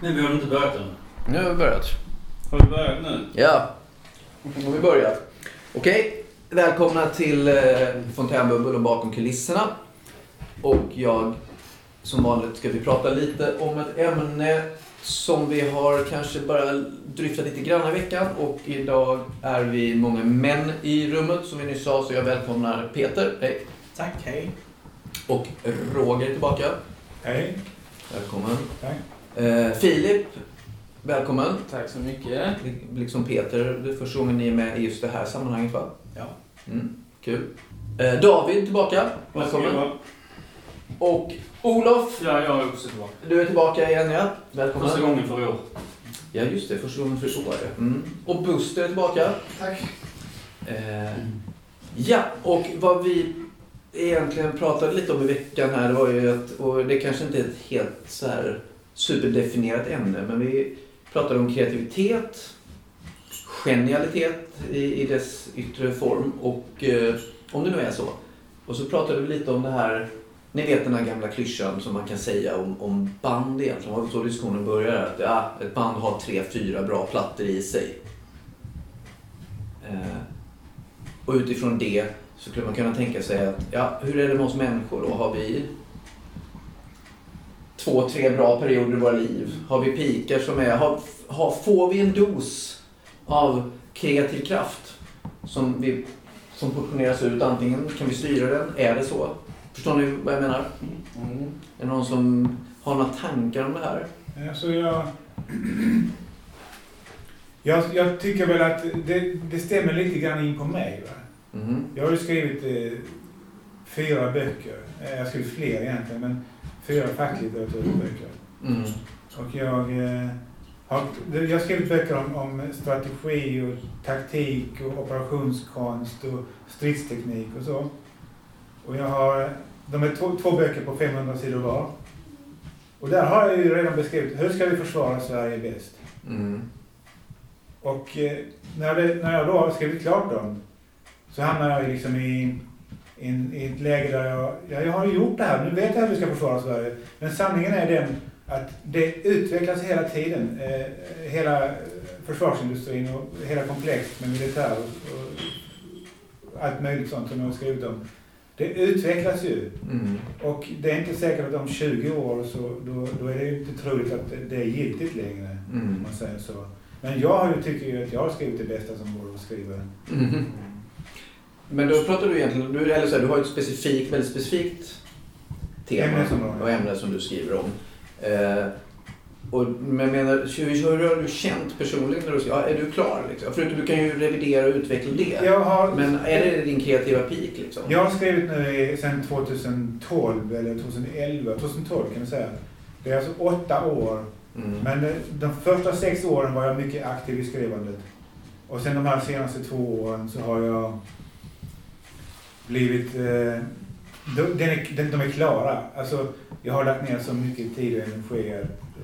Nej, vi har inte börjat än. Nu har vi börjat. Har vi börjat nu? Ja, nu har vi börjat. Okej, välkomna till eh, Fontänbubbel och bakom kulisserna. Och jag, som vanligt, ska vi prata lite om ett ämne som vi har kanske bara dryftat lite grann i veckan. Och idag är vi många män i rummet, som vi nyss sa, så jag välkomnar Peter. Hej. Tack, hej. Och Roger tillbaka. Hej. Välkommen. Tack. Eh, Filip, välkommen. Tack så mycket. Liksom Peter, det är första gången ni är med i just det här sammanhanget va? Ja. Mm, kul. Eh, David tillbaka. Välkommen. Och Olof, Ja, jag är också tillbaka. du är tillbaka igen ja. Välkommen. Första gången för i år. Ja just det, första gången för i år. Mm. Och Buster är tillbaka. Tack. Eh, ja, och vad vi egentligen pratade lite om i veckan här, det var ju att, och det kanske inte är ett helt så här superdefinierat ämne, men vi pratade om kreativitet, genialitet i, i dess yttre form och eh, om det nu är så. Och så pratade vi lite om det här, ni vet den här gamla klyschan som man kan säga om, om band egentligen. Det var så diskussionen började, att ja, ett band har tre, fyra bra plattor i sig. Eh, och utifrån det så skulle man kunna tänka sig att, ja, hur är det med oss människor då? Har vi två, tre bra perioder i våra liv? Har vi pikar som är, har, har, får vi en dos av kreativ kraft som, vi, som portioneras ut? Antingen kan vi styra den, är det så? Förstår ni vad jag menar? Mm. Är det någon som har några tankar om det här? Alltså jag, jag, jag tycker väl att det, det stämmer lite grann in på mig. Va? Mhm. Jag har ju skrivit eh, fyra böcker. Eh, Jag har skrivit fler egentligen, men fyra facklitteraturböcker. Mm. Och jag, eh, har, jag skrivit böcker om, om strategi och taktik och operationskonst och stridsteknik och så. Och jag har, de är två, två böcker på 500 sidor var. Och där har jag ju redan beskrivit hur ska vi försvara Sverige bäst. Mm. Och eh, när, det, när jag då har skrivit klart dem så hamnar jag liksom i, i, ett läge där jag, ja, jag har gjort det här, nu vet jag hur vi ska försvara Sverige. Men sanningen är den att det utvecklas hela tiden. Eh, hela försvarsindustrin och hela komplext med militär och, och allt möjligt sånt som jag har skrivit om. Det utvecklas ju. Mm. Och det är inte säkert att om 20 år så då, då är det ju inte troligt att det- är giltigt längre. Mm. Om man säger så. Men jag tycker ju att jag har skrivit det bästa som går att skriva. Mhm. Men då pratar du egentligen, du, eller så här, du har ett specifikt, väldigt specifikt tema Ämnesområde. och ämne som du skriver om. Eh, och, men menar, hur, hur har du känt personligen när du skriver? Ja, är du klar? Liksom? Förutom du kan ju revidera och utveckla det. Har, Men är det din kreativa peak liksom? jag har skrivit nu i, sedan 2012 eller 2011, 2012 kan man säga. Det är alltså åtta år. Mm. Men de, de första sex åren var jag mycket aktiv i skrivandet. Och sen de här senaste två åren så har jag blivit... Eh, de, är, de är klara. Alltså, jag har lagt ner så mycket tid och energi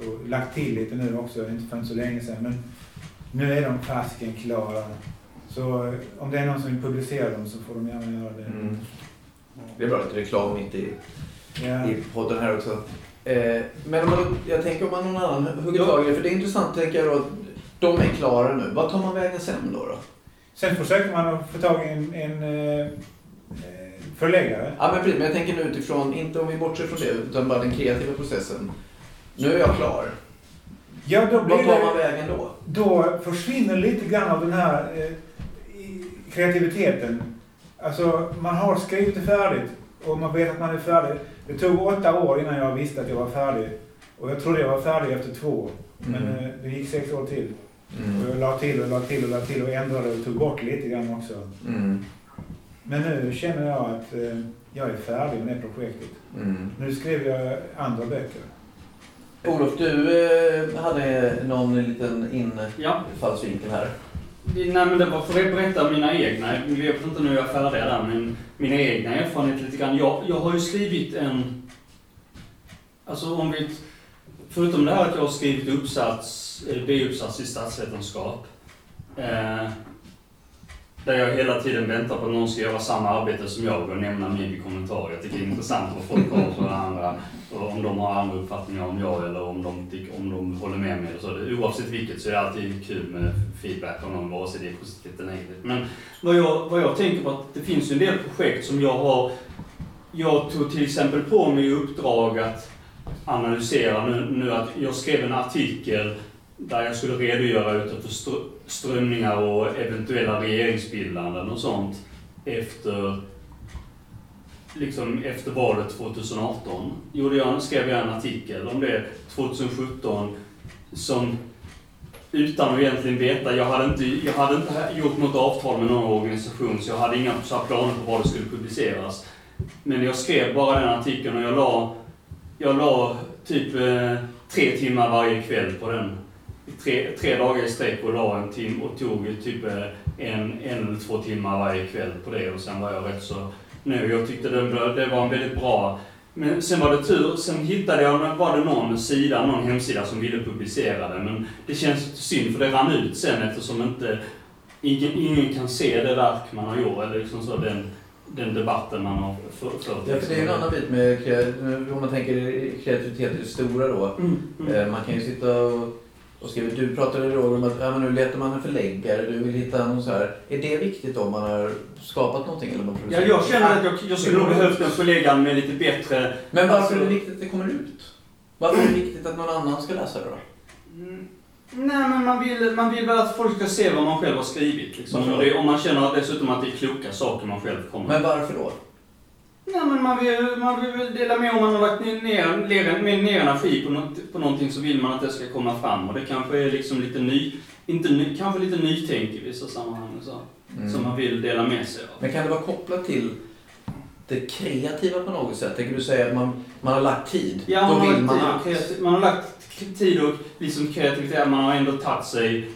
och lagt till lite nu också, inte för så länge sedan. Men nu är de fasiken klara. Så om det är någon som vill publicera dem så får de gärna göra det. Mm. Det är bra lite reklam mitt i, Ja. i podden här också. Eh, men om man, jag tänker om man någon annan hugger tag i det, för det är intressant tänker jag då att de är klara nu. Vad tar man vägen sen då? då? Sen försöker man att få tag i en, en eh, förläggare. Ja men precis, men jag tänker nu utifrån, inte om vi bortser från det, utan bara den kreativa processen. Nu är jag klar. Ja, då blir Vad tar man vägen då? då försvinner lite grann av den här eh, kreativiteten. Alltså, man har skrivit det färdigt och man vet att man är färdig. Det tog åtta år innan jag visste att jag var färdig. Och jag trodde jag var färdig efter två. Men Mm. eh, det gick sex år till. Och Mm. jag la till och la till och la till och ändrade och tog bort lite grann också. Mm. Men nu känner jag att eh, jag är färdig med det projektet. Mm. Nu skriver jag andra böcker. Olof, du eh, hade någon liten infallsvinkel här. Nej men det var för att berätta mina egna, jag vet inte nu jag är färdig där, men mina egna erfarenheter lite grann. Jag, jag har ju skrivit en... Alltså om vi... Förutom det här att jag har skrivit uppsats, eller B-uppsats i statsvetenskap. Eh, där jag hela tiden väntar på att någon ska göra samma arbete som jag och nämna min i kommentarer. Jag tycker det är intressant vad folk har för andra, och om de har andra uppfattningar om jag eller om de, tycker- om de håller med mig. Och så. Det- Oavsett vilket så är det alltid kul med feedback om någon, vare sig det är positivt eller negativt. Men vad jag, vad jag tänker på att det finns ju en del projekt som jag har jag tog till exempel på mig i uppdrag att analysera nu, nu att jag skrev en artikel där jag skulle redogöra utifrån strömningar och eventuella regeringsbildanden och sånt efter liksom efter valet 2018. Gjorde jag, skrev jag en artikel om det 2017 som utan att egentligen veta, jag hade inte, jag hade inte gjort något avtal med någon organisation så jag hade inga så här planer på var det skulle publiceras. Men jag skrev bara den artikeln och jag la, jag la typ eh, tre timmar varje kväll på den. Tre, tre dagar i sträck och la en timme och tog typ eh, en, en eller två timmar varje kväll på det och sen var jag rätt så nöjd. Jag tyckte det, var- det var en väldigt bra men sen var det tur, sen hittade jag, var det någon sida, någon hemsida som ville publicera det. Men det känns synd för det rann ut sen eftersom inte, ingen, ingen kan se det verk man har gjort. Eller liksom så den, den debatten man har för- fört. Ja, för det är en annan bit med om man tänker kreativitet i det stora då. Mm, mm. Eh, Man kan ju sitta och, och skriva. Du pratade Roger om att ja, nu letar man en förläggare, du vill hitta någon så här. Är det viktigt om man har skapat någonting? Eller man Ja, jag känner att jag, jag skulle nog behövt en förläggare med lite bättre... Men varför Alltså- är det viktigt att det kommer ut? Varför är det viktigt att någon annan ska läsa det då? Mm, Nej, men man vill, man vill väl att folk ska se vad man själv har skrivit. Liksom. Mm. Om man känner att dessutom att det är kloka saker man själv kommer. Men varför då? Nej, men man vill, man vill dela med om man har lagt ner, ner, ner, ner, ner energi på, något, på någonting så vill man att det ska komma fram. Och det kanske är liksom lite ny, inte ny, kanske lite nytänk i vissa sammanhang och så, Mm. som man vill dela med sig av. Men kan det vara kopplat till det kreativa på något sätt? Tänker du säga att man, man har lagt tid? Ja, man har, man tid man har lagt tid och liksom kreativitet, man har ändå tagit sig,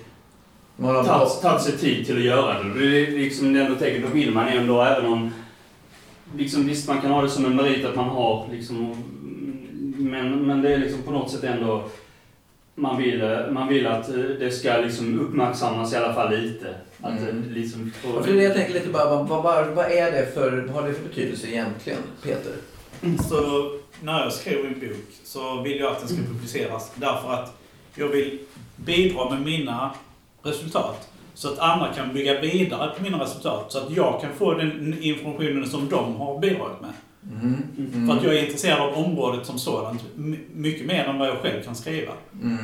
Man har tagit, sig tid till att göra det. Det är liksom det ändå tänker, då vill man ändå även om Liksom, visst, man kan ha det som en merit att man har liksom, men, men det är liksom på något sätt ändå man vill, eh, man vill att eh, det ska liksom uppmärksammas i alla fall lite. Att Mm. det liksom för jag tänker lite bara, vad, vad, vad, vad är det för, vad har det för betydelse egentligen, Peter? Så när jag skriver en bok så vill jag att den ska publiceras därför att jag vill bidra med mina resultat. Så att andra kan bygga vidare på mina resultat. Så att jag kan få den informationen som de har bidragit med. Mm. Mm. För att jag är intresserad av området som sådant. my- Mycket mer än vad jag själv kan skriva. Mm.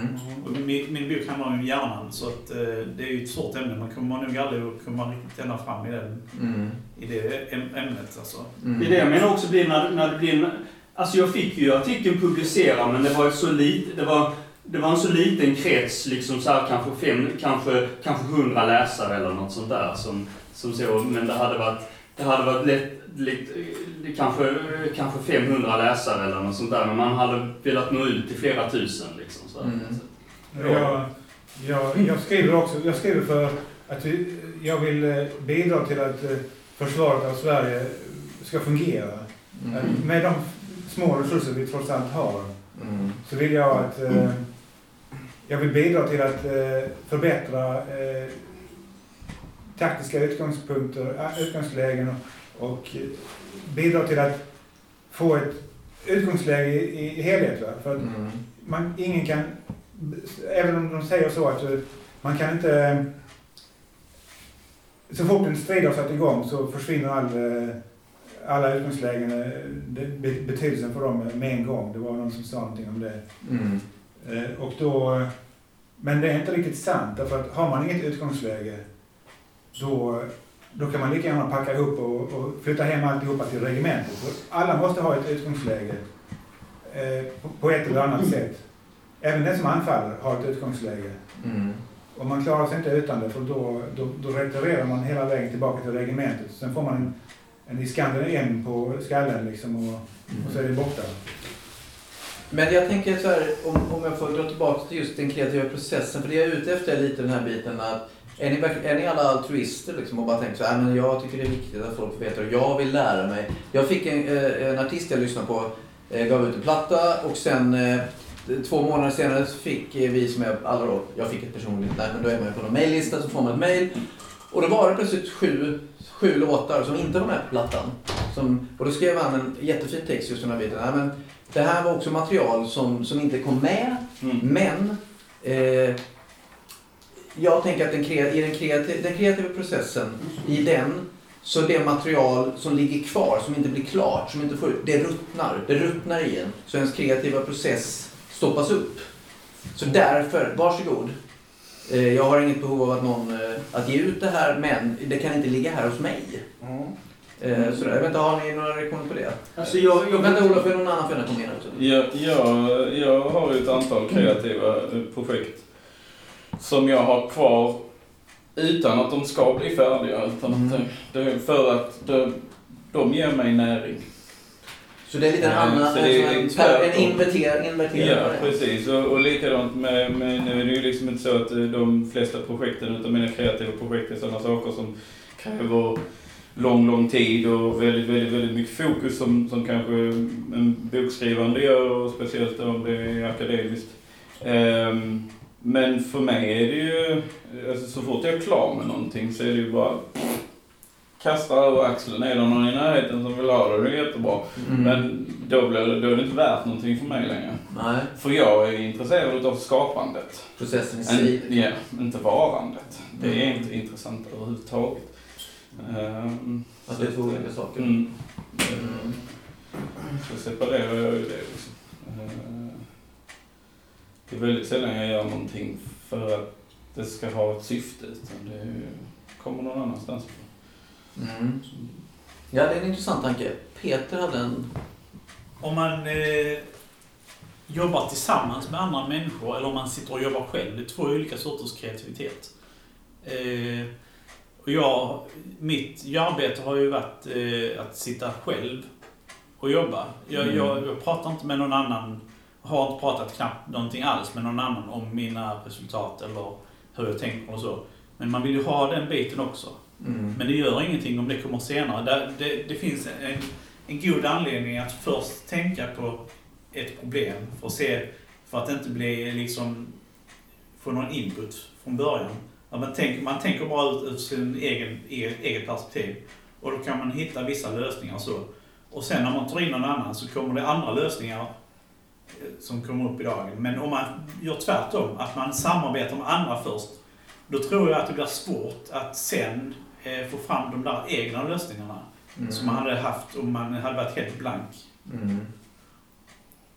Och min, min bok handlar om hjärnan så att eh, det är ju ett svårt ämne. Man kommer nog aldrig att komma riktigt ända fram i, den, Mm. i det äm- ämnet. Alltså. Mm. Det är det jag menar också blir när, när det blir... en- Alltså jag fick ju artikeln publicerad men det var ett så lite, det var, det var en så liten krets, liksom så här, kanske fem, kanske, kanske hundra läsare eller något sånt där som, som så, men det hade varit, det hade varit lätt, lite, det kanske, kanske 500 läsare eller något sånt där, men man hade velat nå ut till flera tusen liksom. Så. Mm. Jag, jag, jag skriver också, jag skriver för att jag vill eh, bidra till att eh, försvaret av Sverige ska fungera. Mm. Med de små resurser vi trots allt har Mm. så vill jag att eh, jag vill bidra till att eh, förbättra eh, taktiska utgångspunkter, äh, utgångslägen och, och eh, bidra till att få ett utgångsläge i, i helhet. Va? För att Mm. man, ingen kan, även om de säger så att eh, man kan inte, så fort en strid har satt igång så försvinner all, eh, alla utgångslägen, eh, betydelsen för dem med en gång. Det var någon som sa någonting om det. Mm. Eh, Och då, men det är inte riktigt sant, därför att har man inget utgångsläge då, då kan man lika gärna packa ihop och, och flytta hem alltihopa till regementet. Alla måste ha ett utgångsläge eh, på, på ett eller annat sätt. Även den som anfaller har ett utgångsläge. Mm. Och man klarar sig inte utan det för då, då, då retirerar man hela vägen tillbaka till regementet. Sen får man en, en Iskander M på skallen liksom och, och så är det borta. Men jag tänker så här, om, om jag får dra tillbaka till just den kreativa processen. För det jag är ute efter är lite den här biten att är ni, är ni alla altruister liksom och bara tänker så här, ah, men jag tycker det är viktigt att folk får veta och jag vill lära mig. Jag fick en, eh, en artist jag lyssnade på, eh, gav ut en platta och sen eh, två månader senare så fick vi som är alla då, jag fick ett personligt, nej men då är man ju på någon mejllista så får man ett mejl. Och då var det plötsligt sju, sju låtar som inte var med på plattan. Som, och då skrev han en jättefin text just den här biten. Nej, men det här var också material som, som inte kom med, Mm. men eh, jag tänker att den, krea- i den, kreativ, den kreativa processen, i den, så det material som ligger kvar, som inte blir klart, som inte får, det ruttnar. Det ruttnar i en. Så ens kreativa process stoppas upp. Så därför, varsågod. Eh, Jag har inget behov av att någon eh, att ge ut det här, men det kan inte ligga här hos mig. Eh, Så jag vet inte, har ni några reaktioner på det? Alltså jag, jag, Vänta Olof, är någon annan komma in också. Jag, jag, jag har ju ett antal kreativa eh, projekt som jag har kvar utan att de ska bli färdiga. Utan Mm. att det, det, för att de, de ger mig näring. Så det är lite en Nej, annan, så det är en, en, en inverter, inverterad Ja, precis. Och, och likadant med, med, nu är det ju liksom inte så att eh, de flesta projekten, utan mina kreativa projekt är sådana saker som kräver lång, lång tid och väldigt, väldigt, väldigt mycket fokus som, som kanske en bokskrivande gör, och speciellt om det är akademiskt. Ehm, men för mig är det ju, alltså så fort jag är klar med någonting så är det ju bara kasta över axeln. Är det någon i närheten som vill ha det, det är jättebra. Mm. Men då, blir det, då är det inte värt någonting för mig längre. Nej, För jag är intresserad av skapandet. processen i sig. Ja, inte varandet. Det är Mm. inte intressant överhuvudtaget. Ehm, Att det är två olika saker. Mm. Mm. Så separerar jag ju det. Liksom. Ehm, det är väldigt sällan jag gör någonting för att det ska ha ett syfte, utan det kommer någon annanstans. Mm. Ja, det är en intressant tanke. Peter hade en... Om man eh, jobbar tillsammans med andra människor eller om man sitter och jobbar själv. Det är två olika sorters kreativitet. Eh, jag, mitt arbete har ju varit eh, att sitta själv och jobba. Jag, Mm. jag, jag pratar inte med någon annan, har inte pratat knappt någonting alls med någon annan om mina resultat eller hur jag tänker och så. Men man vill ju ha den biten också. Mm. Men det gör ingenting om det kommer senare. Det, det, det finns en, en god anledning att först tänka på ett problem för att se, för att inte bli liksom, få någon input från början. Man, tänker, man tänker bara ut, ut sin egen, eget, eget perspektiv. Och då kan man hitta vissa lösningar och så. Och sen när man tar in någon annan så kommer det andra lösningar eh, som kommer upp i dagen. Men om man gör tvärtom, att man samarbetar med andra först, då tror jag att det blir svårt att sen eh, få fram de där egna lösningarna Mm. som man hade haft om man hade varit helt blank. Mm.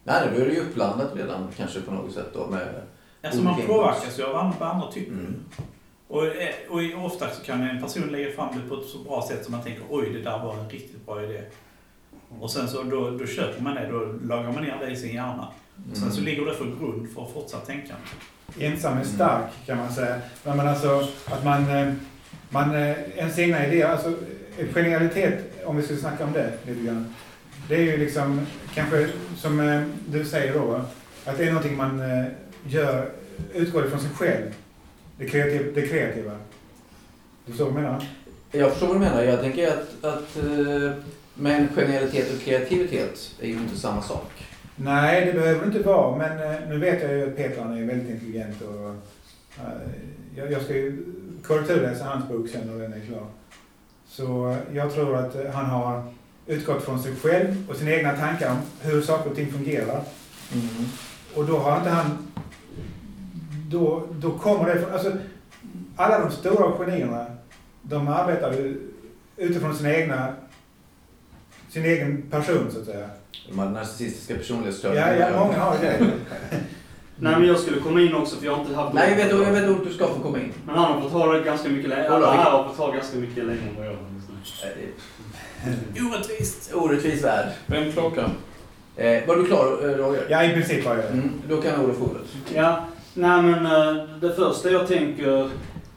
Nej, då är det ju uppblandat redan kanske på något sätt då med... Alltså man påverkas ju av andra, vad andra tycker. Mm. Och, eh, och ofta så kan en person lägga fram det på ett så bra sätt som man tänker oj, det där var en riktigt bra idé. Och sen så då, då köper man det, då lagar man ner det i sin hjärna. Och sen så Mm. ligger det för grund för fortsatt tänkande. Ensam är stark kan man säga. Men man alltså, att man, eh, man, eh, ens egna idéer, alltså genialitet, om vi ska snacka om det lite grann. Det är ju liksom, kanske som du säger då, att det är någonting man gör, utgår ifrån sig själv. Det kreativa. Det kreativa. Du förstår vad jag menar? Jag förstår vad du menar. Jag tänker att, att eh, men genialitet och kreativitet är ju inte samma sak. Nej, det behöver det inte vara. Men eh, nu vet jag ju att Peter är väldigt intelligent och eh, jag, jag ska ju korrekturläsa hans bok sen när den är klar. Så jag tror att han har utgått från sig själv och sina egna tankar om hur saker och ting fungerar. Mm. Och då har inte han... Då, då kommer det. Alltså, alla de stora genierna, de arbetar ju utifrån sina egna... Sin egen person, så att säga. De har narcissistiska Ja, personlighetsstörningar. ja många har det. Nej men jag skulle komma in också för jag har inte haft Nej, jag vet, jag vet att du ska få komma in. Men han har fått ha det ganska mycket längre. Alla här har fått ha ganska mycket längre än vad jag har. Orättvist! Orättvis värld. Vem klockan? Eh, var du klar eh, Roger? Ja, i princip har jag. Mm, då kan Olof få ordet. Ja, nej men eh, det första jag tänker,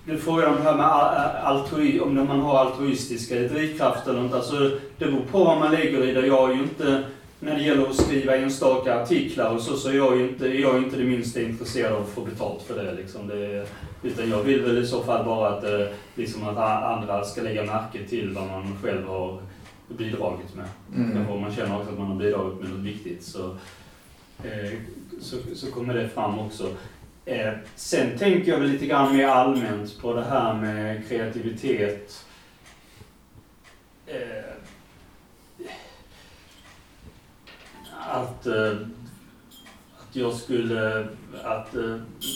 du frågar om det här med a- altruism, om man har altruistiska drivkrafter eller inte. Alltså, det beror på vad man lägger i det. Jag är ju inte, när det gäller att skriva enstaka artiklar och så, så är jag ju inte, jag är inte det minsta intresserad av att få betalt för det. Liksom. det utan jag vill väl i så fall bara att, eh, liksom att andra ska lägga märke till vad man själv har bidragit med. Mm. Om man känner också att man har bidragit med något viktigt så, eh, så, så kommer det fram också. Eh, sen tänker jag väl lite grann mer allmänt på det här med kreativitet. Eh, att, eh, att jag skulle... Att,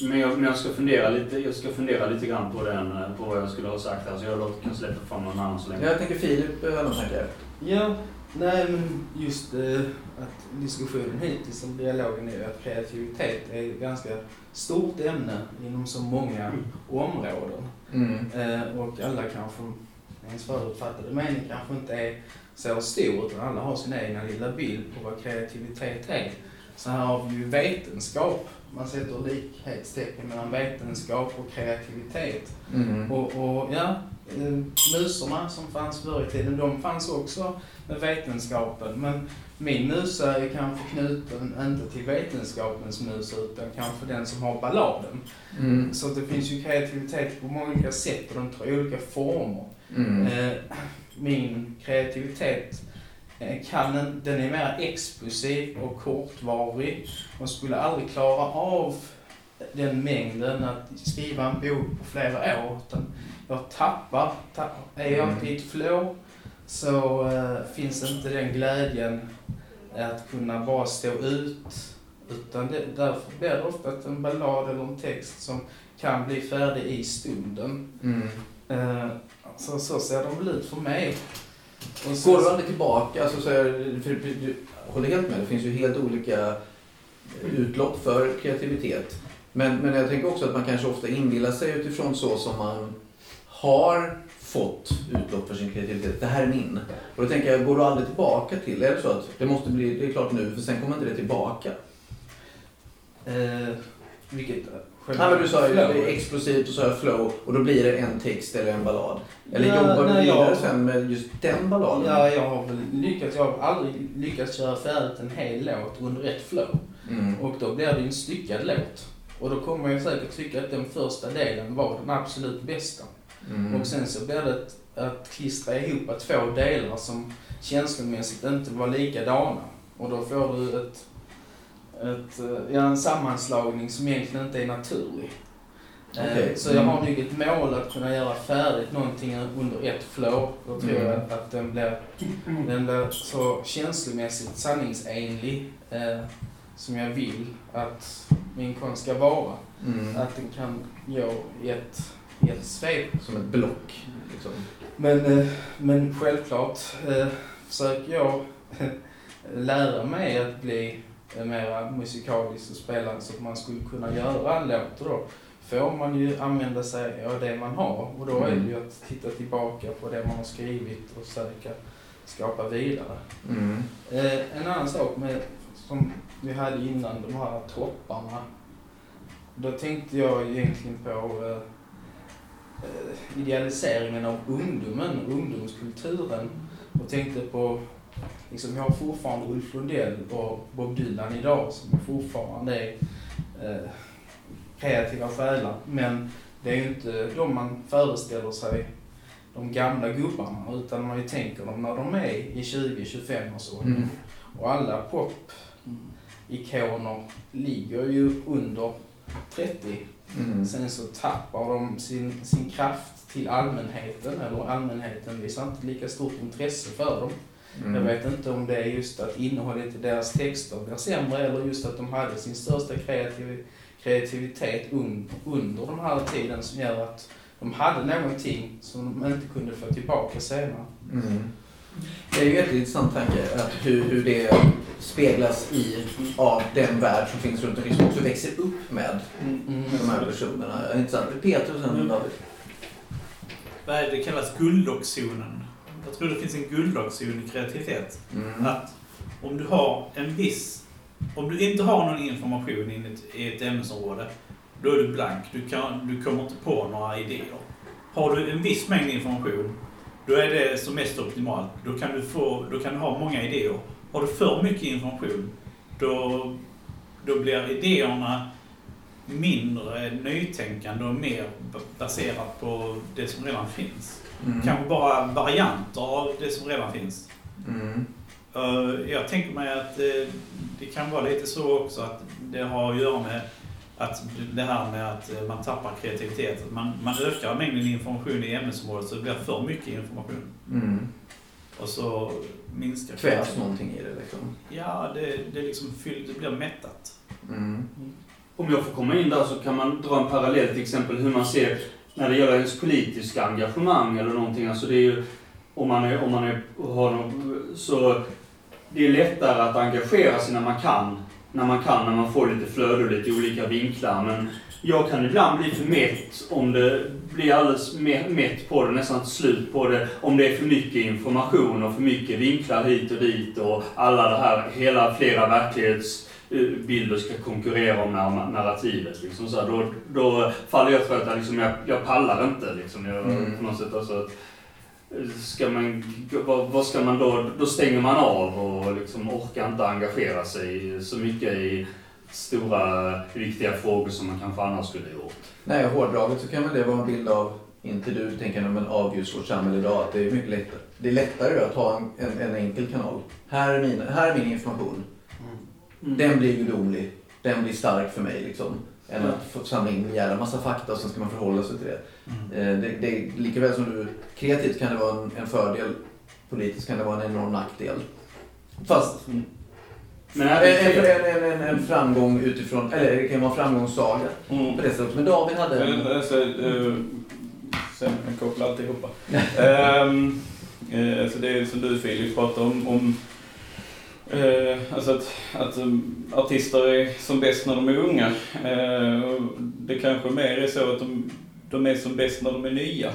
men, jag, men jag ska fundera lite, jag ska fundera lite grann på, den, på vad jag skulle ha sagt här, så jag låter, kan släppa fram någon annan så länge. Jag tänker Filip har någon tanke? Ja, nej men just eh, att diskussionen hittills om dialogen är att kreativitet är ett ganska stort ämne inom så många områden. Mm. Eh, och alla kanske, ens förutfattade mening kanske inte är så stor utan alla har sin egna lilla bild på vad kreativitet är. Så här har vi ju vetenskap. Man sätter likhetstecken mellan vetenskap och kreativitet. Mm. Och, och ja, eh, musorna som fanns förr i tiden, de fanns också med vetenskapen. Men min musa är kanske knuten inte till vetenskapens mus utan kanske den som har balladen. Mm. Så det finns ju kreativitet på många olika sätt och de tar olika former. Mm. Eh, min kreativitet kan en, den är mer explosiv och kortvarig och skulle aldrig klara av den mängden att skriva en bok på flera år. Utan jag tappar, tappar. Är jag inte i ett flow så eh, finns inte den glädjen att kunna bara stå ut. Utan det, därför blir det ofta en ballad eller en text som kan bli färdig i stunden. Mm. Eh, så, så ser de väl ut för mig. Går du aldrig tillbaka? Alltså, så här, för, för, du håller helt med, det finns ju helt olika eh, utlopp för kreativitet. Men, men jag tänker också att man kanske ofta inbillar sig utifrån så som man har fått utlopp för sin kreativitet. Det här är min. Och då tänker jag, går du aldrig tillbaka till? Är det så att det måste bli, det är klart nu, för sen kommer inte det tillbaka? Eh, vilket? Ja, men du sa ju Flow. det är explosivt och så jag flow och då blir det en text eller en ballad. Eller Ja, jobbar du nej, vidare jag- sen med just den balladen? Ja, jag har väl lyckats. Jag har aldrig lyckats köra färdigt en hel låt under ett flow. Mm. Och då blir det ju en styckad låt. Och då kommer jag säkert tycka att den första delen var den absolut bästa. Mm. Och sen så blir det att, att klistra ihop två delar som känslomässigt inte var likadana. Och då får du ett, ett, eh, ja, en sammanslagning som egentligen inte är naturlig. Eh, Okej. Så jag har nog ett mål att kunna göra färdigt någonting under ett flow. Då tror Mm. jag att den blir, den blir så känslomässigt sanningsenlig eh, som jag vill att min konst ska vara. Mm. Att den kan gå i ett, i ett svep. Som ett block. Liksom. Men, eh, men självklart eh, försöker jag lära mig att bli eh, mer musikalisk och spela så att man skulle kunna göra en låt. Och då får man ju använda sig av det man har. Och då är det ju att titta tillbaka på det man har skrivit och försöka skapa vidare. Mm. Eh, en annan sak med, som vi hade innan, de här topparna. Då tänkte jag egentligen på eh, eh, idealiseringen av ungdomen, ungdomskulturen. Och tänkte på, liksom jag har fortfarande Ulf Lundell och Bob Dylan idag som fortfarande är eh, kreativa själar. Men det är ju inte de man föreställer sig, de gamla gubbarna, utan man ju tänker dem när de är i 20-25 års ålder. Mm. Och alla pop-ikoner ligger ju under 30. Mm. Sen så tappar de sin, sin kraft till allmänheten, eller allmänheten visar inte lika stort intresse för dem. Mm. Jag vet inte om det är just att innehållet i deras texter blir sämre, eller just att de hade sin största kreativ, kreativitet un, under den här tiden som gör att de hade någonting som de inte kunde få tillbaka senare. Mm. Det är ju en jätteintressant tanke att hur, hur det speglas i av den värld som finns runt omkring som också växer upp med Mm. de här personerna. Intressant. Peter och sen Mm. David. Vad är det kallas? Guldlockszonen. Jag tror det finns en guldlockzon i kreativitet. Mm. Att om du har en viss... Om du inte har någon information i ett, i ett ämnesområde, då är du blank. Du, kan, du kommer inte på några idéer. Har du en viss mängd information, då är det som mest optimalt. Då kan du, få, då kan du ha många idéer. Har du för mycket information, då, då blir idéerna mindre nytänkande och mer baserat på det som redan finns. Mm. Kanske bara varianter av det som redan finns. Mm. Eh, Jag tänker mig att eh, det kan vara lite så också att det har att göra med att det här med att eh, man tappar kreativitet. Att man, man ökar mängden information i ämnesområdet så det blir för mycket information. Mm. Och så minskar Kvävs någonting i det liksom. Ja, det, det, liksom fyll, det blir mättat. Mm. Om jag får komma in där så kan man dra en parallell till exempel hur man ser när det gäller ens politiska engagemang eller någonting. Alltså det är ju, om man, är, om man är, har något, så det är lättare att engagera sig när man kan. När man kan, när man får lite flöde och lite olika vinklar. Men jag kan ibland bli för mätt om det blir alldeles mätt på det, nästan slut på det. Om det är för mycket information och för mycket vinklar hit och dit och alla det här, hela flera verklighetsbilder ska konkurrera om nar- narrativet. Liksom så här, då, då faller jag för att liksom, jag, jag pallar inte. Liksom, jag, Mm. på något sätt, alltså, ska man, vad, vad ska man då, då stänger man av och liksom orkar inte engagera sig så mycket i stora viktiga frågor som man kanske annars skulle gjort. Nej, hårdraget så kan väl det vara en bild av, inte du tänker men av just vårt samhälle idag, att det är mycket lättare. Det är lättare att ha en, en, en enkel kanal. Här är, min, här är min information. Den blir gudomlig. Den blir stark för mig liksom. Än att få samla in en jävla massa fakta och sen ska man förhålla sig till det. Eh, det, det lika väl som du, kreativt kan det vara en, en fördel. Politiskt kan det vara en enorm nackdel. Fast Men en, även, en, en, en, en framgång utifrån, eller det kan vara en framgångssaga Mm. på det sättet. Men David hade en... Alltså, uh, sen alltihopa. um, uh, alltså det är som du Filip pratar om, om uh, alltså att, att um, artister är som bäst när de är unga. Och det kanske mer är så att de, de är som bäst när de är nya.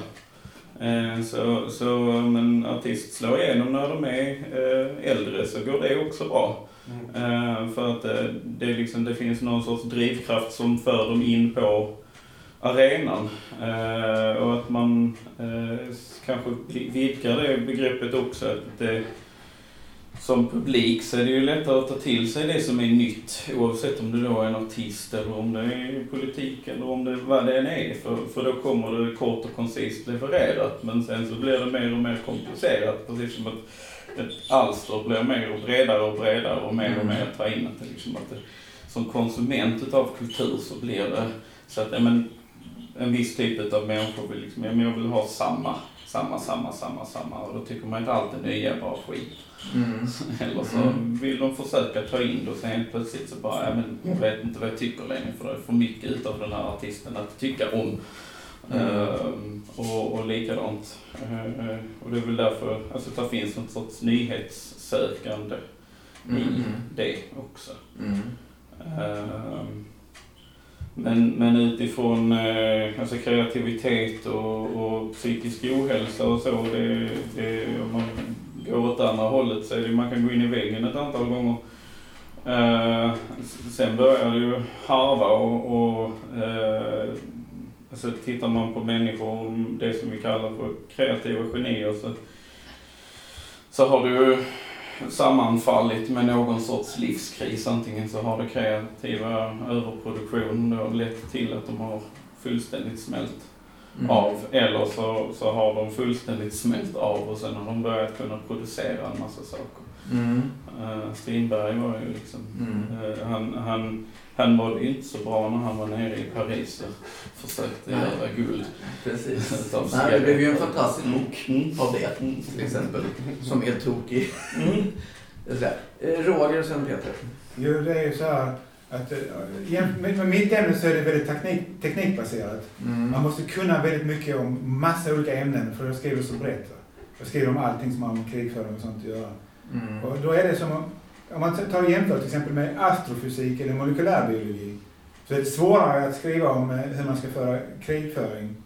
Eh, Så, så om en artist slår igenom när de är eh, äldre så går det också bra. Eh, För att eh, det, liksom, det finns någon sorts drivkraft som för dem in på arenan. Eh, Och att man eh, kanske vi- vidgar det begreppet också. Att det, som publik så är det ju lättare att ta till sig det som är nytt. Oavsett om det då är en artist eller om det är politik eller om det vad det än är. För, för då kommer det kort och koncist levererat. Men sen så blir det mer och mer komplicerat. Precis som att ett alster blir mer och bredare och bredare och mer och mer att ta in. Att det liksom att det, som konsument utav kultur så blir det så att ja, men, en viss typ av människor vill liksom, ja, men jag vill ha samma, samma, samma, samma, samma. Och då tycker man inte allt det nya är bara skit. Mm. Eller så Mm. vill de försöka ta in det och sen helt plötsligt så bara, ja men jag vet inte vad jag tycker längre för det är för mycket utav den här artisten att tycka om. Mm. Ehm, och, och likadant. Uh, och det är väl därför, alltså det finns något sorts nyhetssökande Mm. i det också. Mm. Ehm, men, men utifrån eh, alltså kreativitet och, och psykisk ohälsa och så, det, det, om man går åt andra hållet så är det, man kan gå in i väggen ett antal gånger. Eh, sen börjar det ju harva och, och eh, alltså tittar man på människor, det som vi kallar för kreativa genier, så, så har du ju sammanfallit med någon sorts livskris. Antingen så har det kreativa överproduktion då lett till att de har fullständigt smält Mm. av. Eller så, så har de fullständigt smält av och sen har de börjat kunna producera en massa saker. Mm. Uh, Strindberg var ju liksom, Mm. eh, han, han, han mådde inte så bra när han var nere i Paris och försökte Nej. göra guld. Precis. Nej, det blev ju en fantastisk bok Mm. av det, till exempel. Som är tokig. Mm. Eh, Roger och sen Peter. Jo, det är ju så här att eh, med mitt ämne så är det väldigt teknik, teknikbaserat. Mm. Man måste kunna väldigt mycket om massa olika ämnen för jag skriver så brett. Jag skriver om allting som har med krigföring och sånt att göra. Mm. Och då är det som om, om man tar och jämför till exempel med astrofysik eller molekylärbiologi. Så är det svårare att skriva om eh, hur man ska föra krigföring.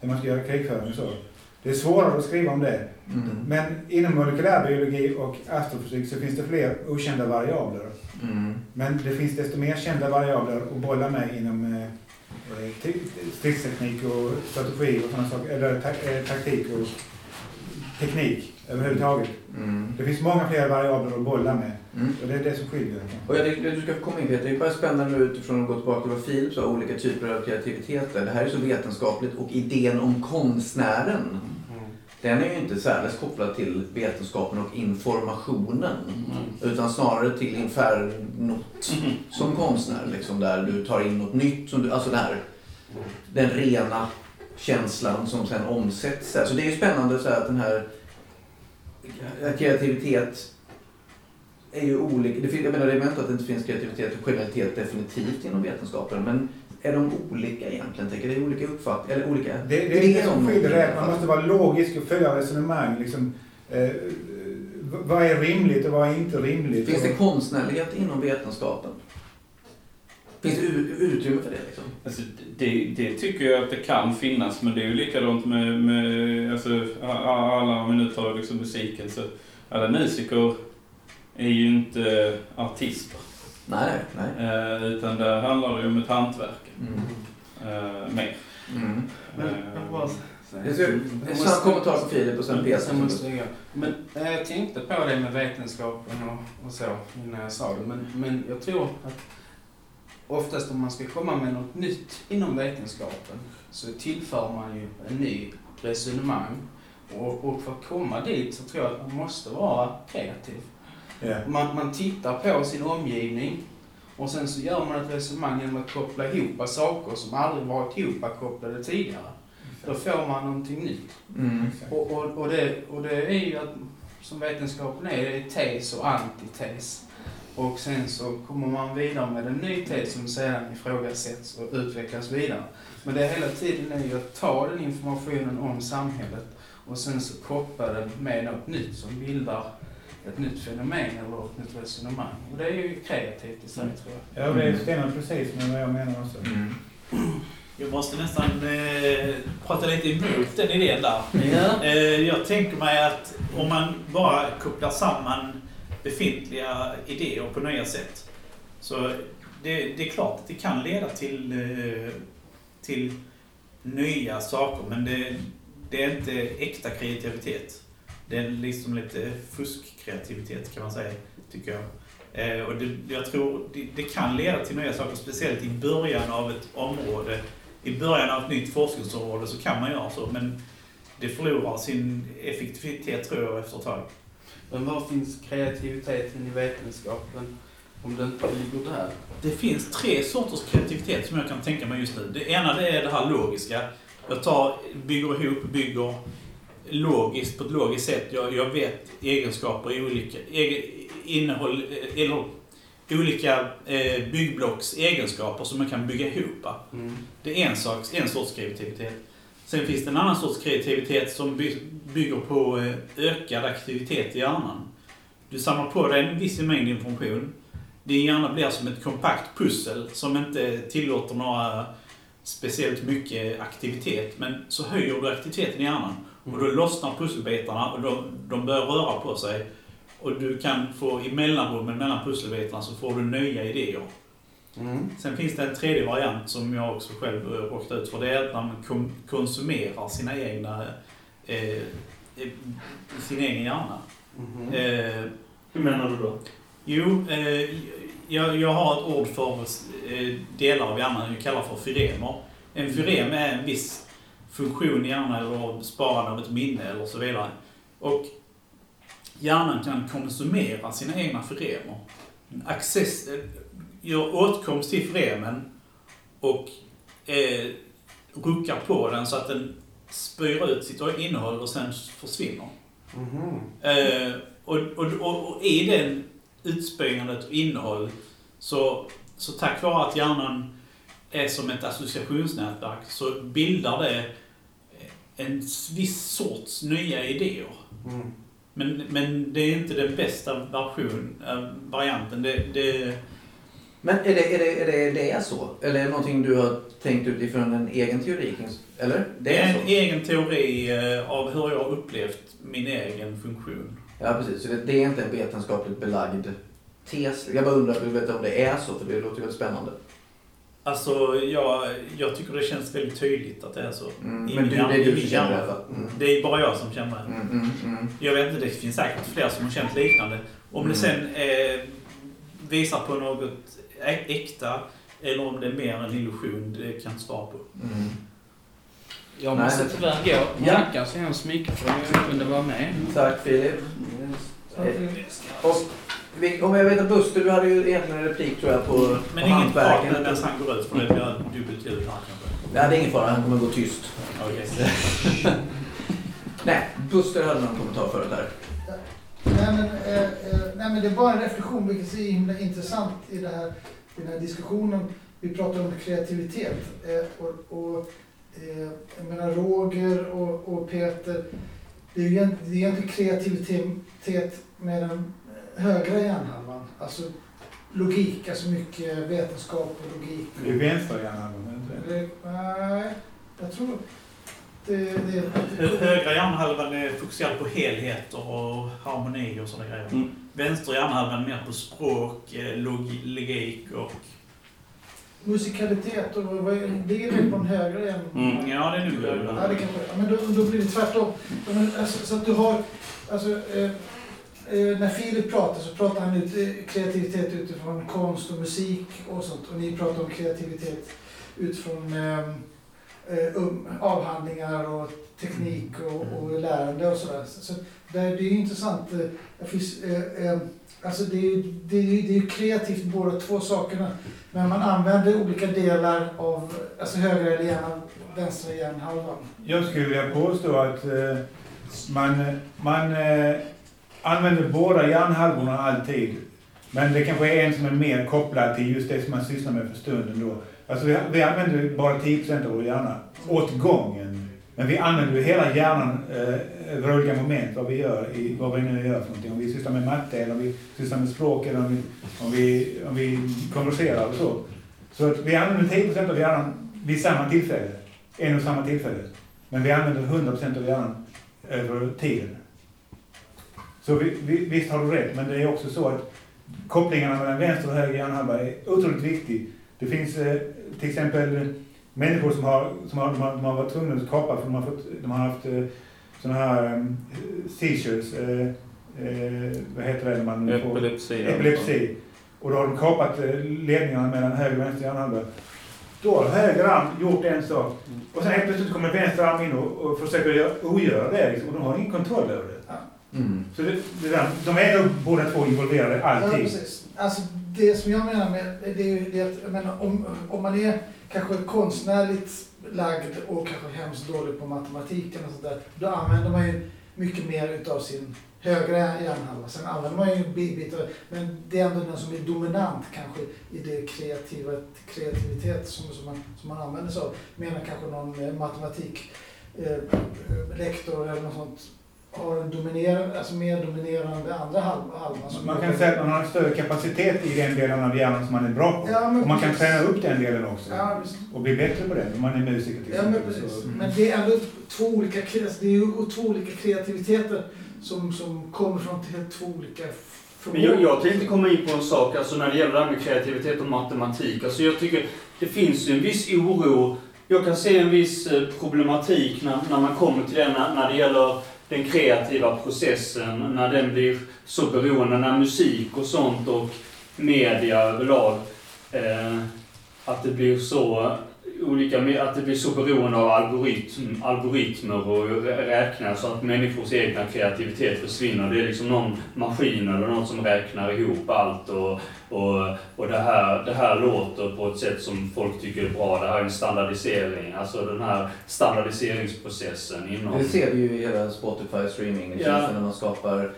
Hur man ska göra krigföring och så. Det är svårare att skriva om det. Mm. Men inom molekylärbiologi och astrofysik så finns det fler okända variabler. Mm. Men det finns desto mer kända variabler att bolla med inom eh, eh, te- stridsteknik och strategi och sådana saker. Eller ta, eh, taktik och teknik överhuvudtaget. Mm. Det finns många fler variabler att bolla med. Mm. Och det är det som skiljer. Och jag tycker att du ska komma in Peter. Det är bara spännande nu utifrån att gå tillbaka till vad Filip sa, olika typer av kreativitet. Det här är så vetenskapligt och idén om konstnären den är ju inte särskilt kopplad till vetenskapen och informationen. Mm. Utan snarare till infernot som konstnär. Liksom, där du tar in något nytt. Som du, alltså det här, den rena känslan som sen omsätts. här. Så det är ju spännande så att den här kreativitet är ju olika. Jag menar, det är inte att det inte finns kreativitet och genialitet definitivt inom vetenskapen. Men är de olika egentligen? Tänker? Det är olika uppfattningar, eller olika Det, det är det som om skiljer. det. Man måste vara logisk och följa resonemang. Liksom, eh, v- vad är rimligt och vad är inte rimligt? Finns det Och- konstnärlighet inom vetenskapen? Finns det utrymme för det? Liksom? Alltså, det, det tycker jag att det kan finnas, men det är ju likadant med, med alltså, alla, om vi nu tar liksom musiken, så alla musiker är ju inte artister. Nej, nej. Eh, utan det handlar ju om ett hantverk. Mm. Eh, mer. Mm. Men Eh, ser- En snabb kommentar på Filip och sen Peter. Sen måste jag, men eh, jag tänkte på det med vetenskapen och, och så innan jag sa det. Men, men jag tror att oftast om man ska komma med något nytt inom vetenskapen så tillför man ju en ny resonemang. Och, och för att komma dit så tror jag att man måste vara kreativ. Ja. Man, man tittar på sin omgivning och sen så gör man ett resonemang genom att koppla ihop saker som aldrig varit ihopkopplade tidigare. Då får man någonting nytt. Mm. Och, och, och, det, och det är ju att, som vetenskapen är, det är tes och antites. Och sen så kommer man vidare med en ny tes som sedan ifrågasätts och utvecklas vidare. Men det hela tiden är ju att ta den informationen om samhället och sen så koppla den med något nytt som bildar ett nytt fenomen eller ett nytt resonemang. Och det är ju kreativt i sig tror jag. Ja, det stämmer precis med vad jag menar också. Mm. Jag måste nästan eh, prata lite emot den idén där. Ja. Eh, jag tänker mig att om man bara kopplar samman befintliga idéer på nya sätt. Så det, det är klart att det kan leda till, eh, till nya saker men det, det är inte äkta kreativitet. Det är liksom lite fuskkreativitet kan man säga, tycker jag. Eh, och det, jag tror det, det kan leda till nya saker, speciellt i början av ett område. I början av ett nytt forskningsområde så kan man göra så, men det förlorar sin effektivitet tror jag efter ett tag. Men var finns kreativiteten i vetenskapen om det inte ligger där? Det finns tre sorters kreativitet som jag kan tänka mig just nu. Det ena det är det här logiska. Jag tar, bygger ihop, bygger logiskt på ett logiskt sätt. Jag, jag vet egenskaper i olika egen, innehåll, eh, eller olika eh, byggblocks egenskaper som man kan bygga ihop. Mm. Det är en, sak, en sorts kreativitet. Sen finns det en annan sorts kreativitet som by, bygger på eh, ökad aktivitet i hjärnan. Du samlar på dig en viss mängd information. Din hjärna blir som ett kompakt pussel som inte tillåter några speciellt mycket aktivitet. Men så höjer du aktiviteten i hjärnan och då lossnar pusselbitarna och de, de börjar röra på sig. Och du kan få i mellanrummen mellan pusselbitarna så får du nya idéer. Mm. Sen finns det en tredje variant som jag också själv eh, råkat ut för. Det är att man konsumerar sina egna, eh, sin egen hjärna. Mhm. Eh, Hur menar du då? jo, eh, jag, jag har ett ord för eh, delar av hjärnan jag kallar för fyremer. En fyrem är en viss funktion i hjärnan eller sparande av ett minne eller så vidare. Och hjärnan kan konsumera sina egna fyremer. Access, eh, gör åtkomst till fyremen och eh, ruckar på den så att den spyr ut sitt innehåll och sen försvinner. Mhm. Eh, och, och, och, och i den utspringandet och innehåll så, så tack vare att hjärnan är som ett associationsnätverk så bildar det en viss sorts nya idéer. Mm. Men, men det är inte den bästa version, eh, varianten. Det, det, Men är det, är, det, är, det, är så? Eller är det någonting du har tänkt utifrån en egen teori? Eller? det är en så? egen teori eh, av hur jag har upplevt min egen funktion. Ja, precis. Så det, det är inte en vetenskapligt belagd tes. Jag bara undrar vet, om det är så, för det låter väldigt spännande. Alltså, jag, jag tycker det känns väldigt tydligt att det är så. Mm. I Men min det är du min som känner det fall? Mm. Det är bara jag som känner det. Mm, mm, mm. Jag vet inte, det finns säkert fler som har känt liknande. Om Mm. det sen eh, visar på något äkta eller om det är mer en illusion, det kan jag inte svara på. Mm. Jag måste tyvärr gå. Ja. Tackar så hemskt mycket för att jag kunde vara med. Tack Filip. Och vi- om jag vet att Buster, du hade ju egentligen en replik tror jag på, Men på inget hantverken. medan han går ut för det blir dubbelt ljud här kanske. Nej, det är ingen fara. Han kommer gå tyst. Okej. Nej, Buster hade någon kommentar förut här. Nej men, eh, eh, nej men det är bara en reflektion, vilket är himla intressant i, det här, i den här diskussionen. Vi pratar om kreativitet. Eh, och, och, eh, jag menar Roger och, och Peter, det är ju egentligen kreativitet med den högra hjärnhalvan. Alltså logik, alltså mycket vetenskap och logik. Det är vänster hjärnhalvan, är det inte det? Eller, nej, jag tror det, det, Hö- Högra hjärnhalvan är fokuserad på helheter och harmoni och sådana grejer. Mm. Vänster hjärnhalvan är mer på språk, eh, log- logik och... musikalitet och vad är det är det på den högra hjärnhalvan. Mm. Ja, det är nog Ja, det. det kanske men då, då blir det tvärtom. Men, alltså, så att du har, alltså, eh, när Filip pratar så pratar han ut eh, kreativitet utifrån konst och musik och sånt. Och ni pratar om kreativitet utifrån eh, eh, um, avhandlingar och teknik och, och lärande och sådär. Så, det, är ju intressant. eh, det finns, eh, eh, Alltså det är ju det är, det är kreativt båda två sakerna. Men man använder olika delar av, alltså högra eller hjärnan, vänstra hjärnhalvan. Jag skulle vilja påstå att eh, man, man eh, använder båda hjärnhalvorna alltid. Men det kanske är en som är mer kopplad till just det som man sysslar med för stunden då. Alltså vi, vi använder bara 10% av vår hjärna åt gången. Men vi använder ju hela hjärnan eh, över olika moment, vad vi gör, i, vad vi nu gör för någonting. Om vi sysslar med matte, eller om vi sysslar med språk, eller om vi, om vi, om vi konverserar och så. Så att vi använder 10% av hjärnan vid samma tillfälle, en och samma tillfälle. Men vi använder 100% av hjärnan över tiden. Så vi, vi, visst har du rätt, men det är också så att kopplingarna mellan vänster och höger hjärnhalva är otroligt viktig. Det finns eh, till exempel människor som har, som har, de har, de har varit tvungna att kapa för de har, fått, de har haft eh, sådana här eh, seizures, eh, eh, vad heter det när man får Epilepsi. epilepsi. Och då har de kapat eh, ledningarna mellan höger och vänster hjärnhalva. Då har höger arm gjort en sak. Och sen helt plötsligt kommer vänster arm in och, och försöker göra, ogöra det. Liksom, och de har ingen kontroll över det. Mm. Så det, det där, de är nog båda två involverade Ja, alltid. precis. Alltså det som jag menar med det är ju det att jag menar, om, om man är kanske konstnärligt lagd och kanske hemskt dålig på matematiken och sådär, då använder man ju mycket mer utav sin högra hjärnhalva. Sen använder man ju bi- bitar, men det är ändå den som är dominant kanske i det kreativa, kreativitet som, som, man, som man använder sig av. Menar kanske någon eh, matematik eh, eh, eller något sånt har en dominerande, alltså mer dominerande andra halva. halvan. Man kan säga att man har en större kapacitet i den delen av hjärnan som man är bra på. Ja, Och man kan träna upp den delen också. Ja. Och bli bättre på den om man är musiker till Ja, men exempel. precis. Så- Men det är ändå två olika, alltså, det är ju två olika kreativiteter som, som kommer från helt två olika Men jag, jag tänkte komma in på en sak, alltså när det gäller det här med kreativitet och matematik. Alltså jag tycker det finns ju en viss oro. Jag kan se en viss eh, problematik när, när man kommer till det, när, när det gäller den kreativa processen, när den blir så beroende, när musik och sånt och media överlag, eh, att det blir så olika, att det blir så beroende av algoritm, algoritmer och rä- räknar så att människors egna kreativitet försvinner. Det är liksom någon maskin eller något som räknar ihop allt och, och, och det, här, det här låter på ett sätt som folk tycker är bra. Det här är en standardisering, alltså den här standardiseringsprocessen inom... Det ser vi ju i hela Spotify streaming Ja. när man skapar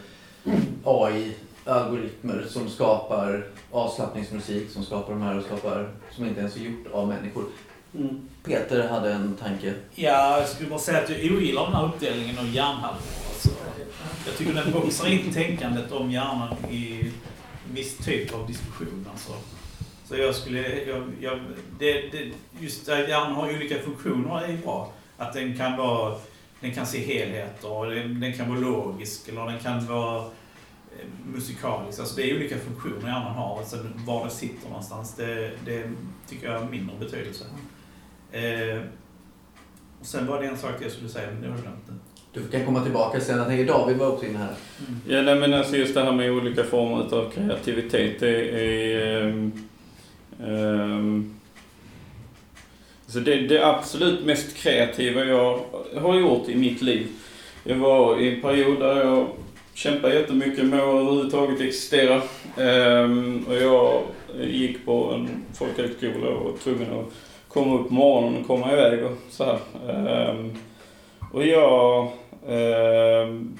AI-algoritmer som skapar avslappningsmusik, som skapar de här och skapar, som inte ens är gjort av människor. Mm. Peter hade en tanke. Ja, jag skulle bara säga att jag ogillar den här uppdelningen av hjärnhalvor. Alltså, jag tycker den boxar in tänkandet om hjärnan i en viss typ av diskussion. Alltså. Så jag skulle... Jag, jag, det, det, just att hjärnan har olika funktioner är bra. Att den kan vara... Den kan se helheter, och den, den kan vara logisk eller den kan vara eh, musikalisk. Alltså det är olika funktioner hjärnan har. Alltså var det sitter någonstans, det, det tycker jag har mindre betydelse. Eh, och sen var det en sak jag skulle säga, men det har jag glömt nu. Du kan komma tillbaka sen. Jag tänker David var också inne här. Ja, nej, men alltså just det här med olika former av kreativitet, det är... ehm, ehm, Så det, det absolut mest kreativa jag har gjort i mitt liv. Jag var i en period där jag kämpade jättemycket med att överhuvudtaget existera. Ehm, och jag gick på en folkhögskola och var tvungen att komma upp på morgonen och komma iväg och så här. Ehm, och jag ehm,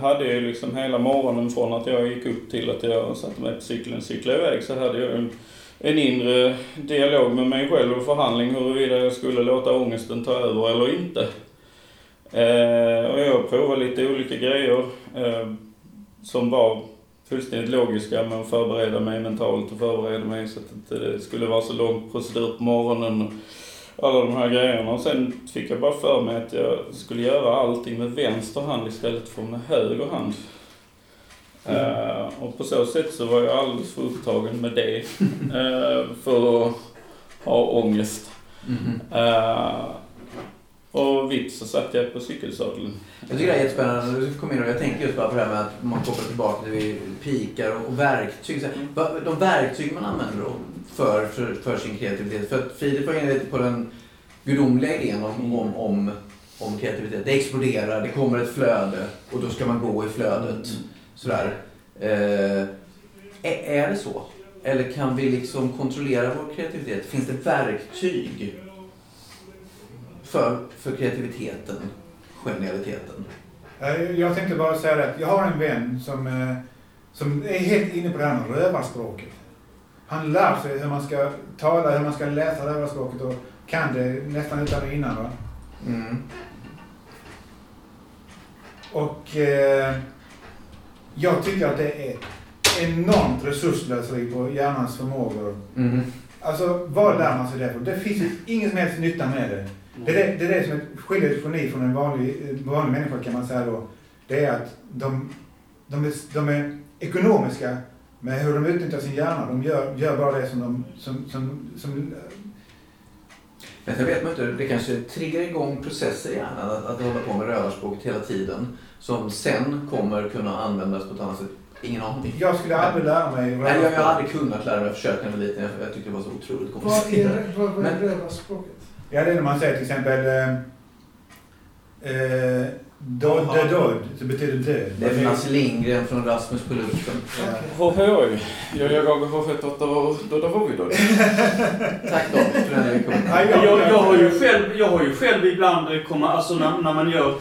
hade ju liksom hela morgonen från att jag gick upp till att jag satte mig på cykeln och cyklade iväg så hade jag en, en inre dialog med mig själv och förhandling huruvida jag skulle låta ångesten ta över eller inte. Eh, och jag provade lite olika grejer ehm, som var fullständigt logiska med att förbereda mig mentalt och förbereda mig så att det inte skulle vara så lång procedur på morgonen och alla de här grejerna. Och sen fick jag bara för mig att jag skulle göra allting med vänster hand istället för med höger hand. Eh, och på så sätt så var jag alldeles för upptagen med det eh, för att ha ångest. Mhm. Eh, och vips så satt jag på cykelsadeln. Jag tycker det är jättespännande när du kom in och jag tänker just bara på det här med att man kopplar tillbaka till pikar och, verktyg. De verktyg man använder då för, för, för sin kreativitet. För att Filip var inne lite på den gudomliga idén om, om, om, om kreativitet. Det exploderar, det kommer ett flöde och då ska man gå i flödet. Sådär. Eh, är det så? Eller kan vi liksom kontrollera vår kreativitet? Finns det verktyg för, för kreativiteten, genialiteten? Eh, Jag tänkte bara säga att jag har en vän som, eh, som är helt inne på det här med rövarspråket. Han lär sig hur man ska tala, hur man ska läsa rövarspråket och kan det nästan utan och innan. Va? Mm. Och eh, jag tycker att det är enormt resurslöseri på hjärnans förmågor. Mm. Alltså vad lär man sig det för? Det finns ju ingen som helst nytta med det. Det är det, det, är det som är- skiljer geni från en vanlig, vanlig människa kan man säga då. Det är att de, de, är, de är ekonomiska med hur de utnyttjar sin hjärna. De gör, gör bara det som de... Som, som, som, Men sen vet inte, det kanske triggar igång processer i hjärnan att, att hålla på med rövarspråket hela tiden. Som sen kommer kunna användas på ett annat sätt. Ingen aning. jag skulle aldrig lära mig Nej, jag, jag har aldrig kunnat lära mig, jag försökte när jag var liten. Jag, jag tyckte det var så otroligt Vad komplicerat. är, vad, är Men- rövarspråket? Ja, det är när man säger till exempel... Eh, eh, död, död, död, så betyder död. Det är Lasse Lindgren från Rasmus på luften. Ja. Hej hej, jag jag har sett att då då var vi då. Tack då för den ja, Jag, jag, har ju själv, jag har ju själv ibland eh, komma, alltså när, när man gör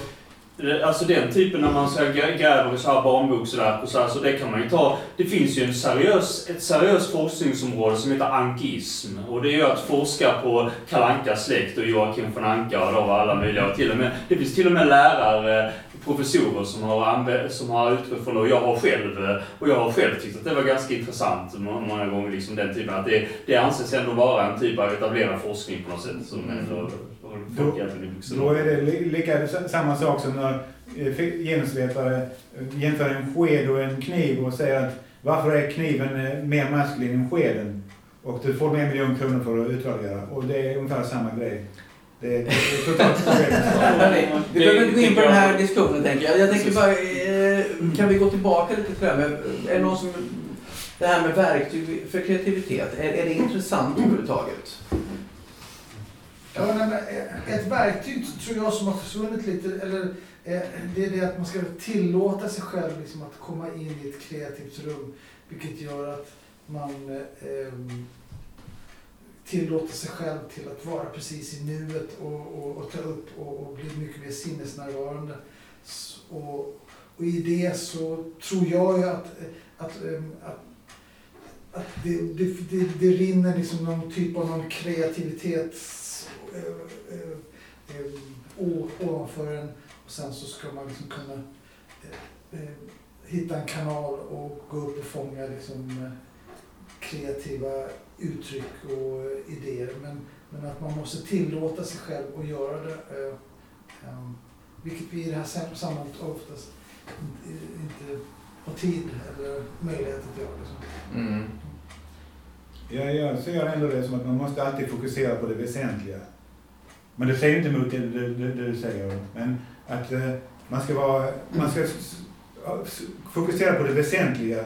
Alltså den typen när man så gräver i så här barnboksverk och så här, så det kan man ju ta. Det finns ju en seriös, ett seriöst forskningsområde som heter ankism. Och det är ju att forska på Kalle Ankas släkt och Joakim von Anka och då alla möjliga. Och till och med, det finns till och med lärare, professorer som har, som har utgått från det. Och jag har själv, eh, och jag har själv tyckt att det var ganska intressant må- många gånger. Liksom den typen, att det, det anses ändå vara en typ av etablerad forskning på något sätt. Som ändå, vuxen Då är det li- lika samma sak som när eh, genusvetare eh, jämför en sked och en kniv och säger att varför är kniven eh, mer maskulin än skeden? Och du får en miljon kronor för att utvärdera. Och det är ungefär samma grej. Det är, det är totalt Vi behöver inte gå in på den här diskussionen tänker jag. Jag tänker bara, kan vi gå tillbaka lite till det här med, är det någon som, det här med verktyg för kreativitet, är, är det intressant överhuvudtaget? Ja, nej, men, eh, ett verktyg tror jag som har försvunnit lite, eller eh, det är det att man ska tillåta sig själv liksom att komma in i ett kreativt rum. Vilket gör att man eh, tillåter sig själv till att vara precis i nuet och, och, och ta upp och, och bli mycket mer sinnesnärvarande. Och, och i det så tror jag ju att, att, ehm, att, att det, det, det, det rinner liksom någon typ av någon kreativitets eh, eh, eh, ovanför en och sen så ska man liksom kunna hitta en kanal och gå upp och fånga liksom, kreativa uttryck och idéer. Men, men att man måste tillåta sig själv att göra det. Eh, eh, vilket vi i det här sam- sammanhanget oftast inte, inte har tid eller möjlighet att göra. Liksom. Mm. Ja, jag ser ändå det som att man måste alltid fokusera på det väsentliga. Men det säger inte emot det du, du, du säger. Men att eh, man ska, vara, man ska fokusera på det väsentliga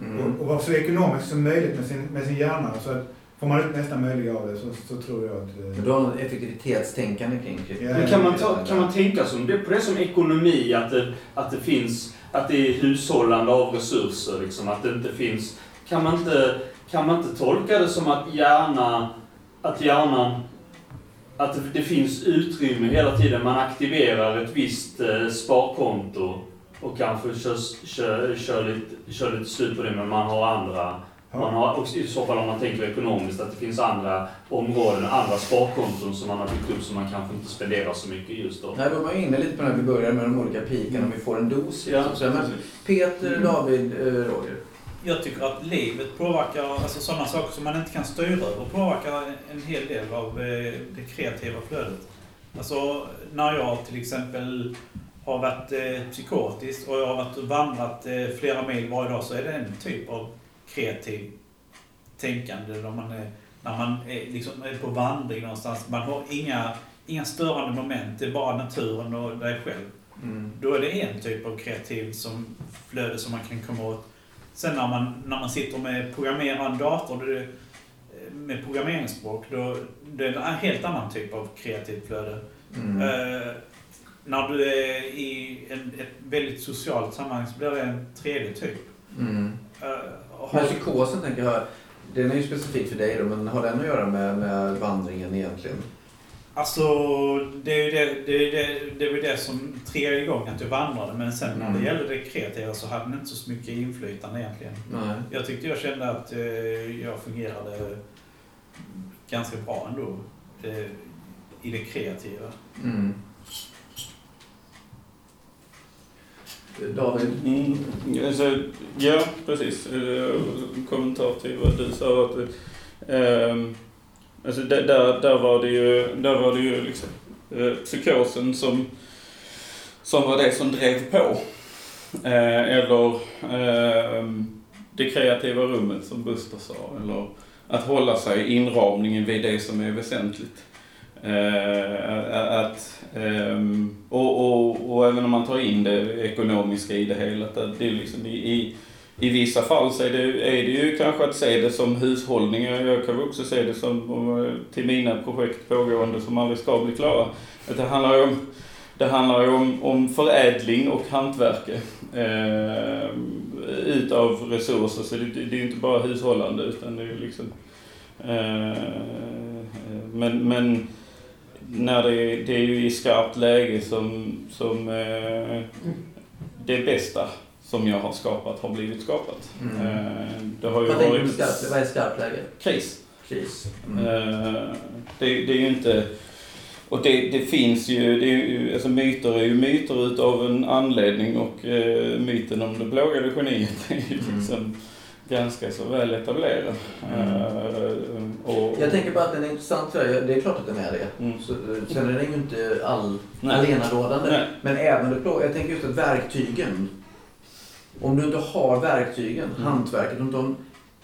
Mm. och, och vara så ekonomisk som möjligt med sin, med sin hjärna. Så att får man ut nästa möjliga av det så, så tror jag att... Eh, du har något effektivitetstänkande kring Ja. Men kan man, ta, kan man tänka som det, på det som ekonomi, att det, att det finns, att det är hushållande av resurser, liksom, att det inte finns, kan man inte, kan man inte tolka det som att hjärna, att hjärnan, att det, finns utrymme hela tiden, man aktiverar ett visst eh, sparkonto och kanske kör, kör, kör, lite, kör lite slut på det, men man har andra man har, och i så fall om man tänker ekonomiskt, att det finns andra områden, andra sparkonton som man har byggt upp som man kanske inte spenderar så mycket just då. Nej, då var inne lite på när vi börjar med de olika piken och vi får en dos. Ja, så, men Peter, David, eh, Roger. Jag tycker att livet påverkar, alltså sådana saker som man inte kan styra över påverkar en hel del av eh, det kreativa flödet. Alltså när jag till exempel har varit eh, psykotisk och jag har varit och vandrat eh, flera mil varje dag så är det en typ av kreativ tänkande när man är, när man är, liksom är på vandring någonstans. Man har inga, inga störande moment, det är bara naturen och dig själv. Mm. Då är det en typ av kreativ som flöde som man kan komma åt. Sen när man, när man sitter med programmera en dator det, med programmeringsspråk, då det är en helt annan typ av kreativt flöde. Mm. Eh, när du är i en, ett väldigt socialt sammanhang så blir det en tredje typ. Mm. Eh, har- Men psykosen tänker jag, den är ju specifik för dig då, men har den att göra med, med vandringen egentligen? Alltså, det är ju det, det, är det, det, är väl det som triggade igång att jag vandrade. Men sen när Mm. det gällde det kreativa så hade den inte så mycket inflytande egentligen. Nej. Jag tyckte jag kände att eh, jag fungerade ganska bra ändå eh, i det kreativa. Mm. David? Mm, alltså, ja, precis. Eh, kommentar till vad du sa. Att, ehm, alltså, där, där, där var det ju, där var det ju liksom, eh, psykosen som, som var det som drev på. Eh, eller eh, det kreativa rummet som Buster sa. Eller att hålla sig i inramningen vid det som är väsentligt. Eh, att, och, och, och även om man tar in det ekonomiska i det hela, att det är liksom i, i, vissa fall så är det, är det ju kanske att se det som hushållning. Jag kan också se det som eh, till mina projekt pågående som aldrig ska bli klara. Att det handlar ju om, det handlar ju om, om förädling och hantverke eh, utav resurser. Så det, det är ju inte bara hushållande utan det är liksom eh, men, men när det, det är ju i skarpt läge som, som eh, det bästa som jag har skapat har blivit skapat. Mm. Eh, det har ju Vad varit skarpt? Vad är skarpt läge? kris. Kris. Mm. Eh, det, det är ju inte... Och det, det finns ju, det är ju, alltså myter är ju myter utav en anledning och eh, myten om det plågade geniet är ju Mm. liksom ganska så väl etablerad. Mm. Eh, och, Jag tänker bara att den är intressant. för Det är klart att den är det. Mm. Så, sen är den ju inte all, allenarådande. Men även det plå- Jag tänker just att verktygen. Om du inte har verktygen, Mm. hantverket, om de,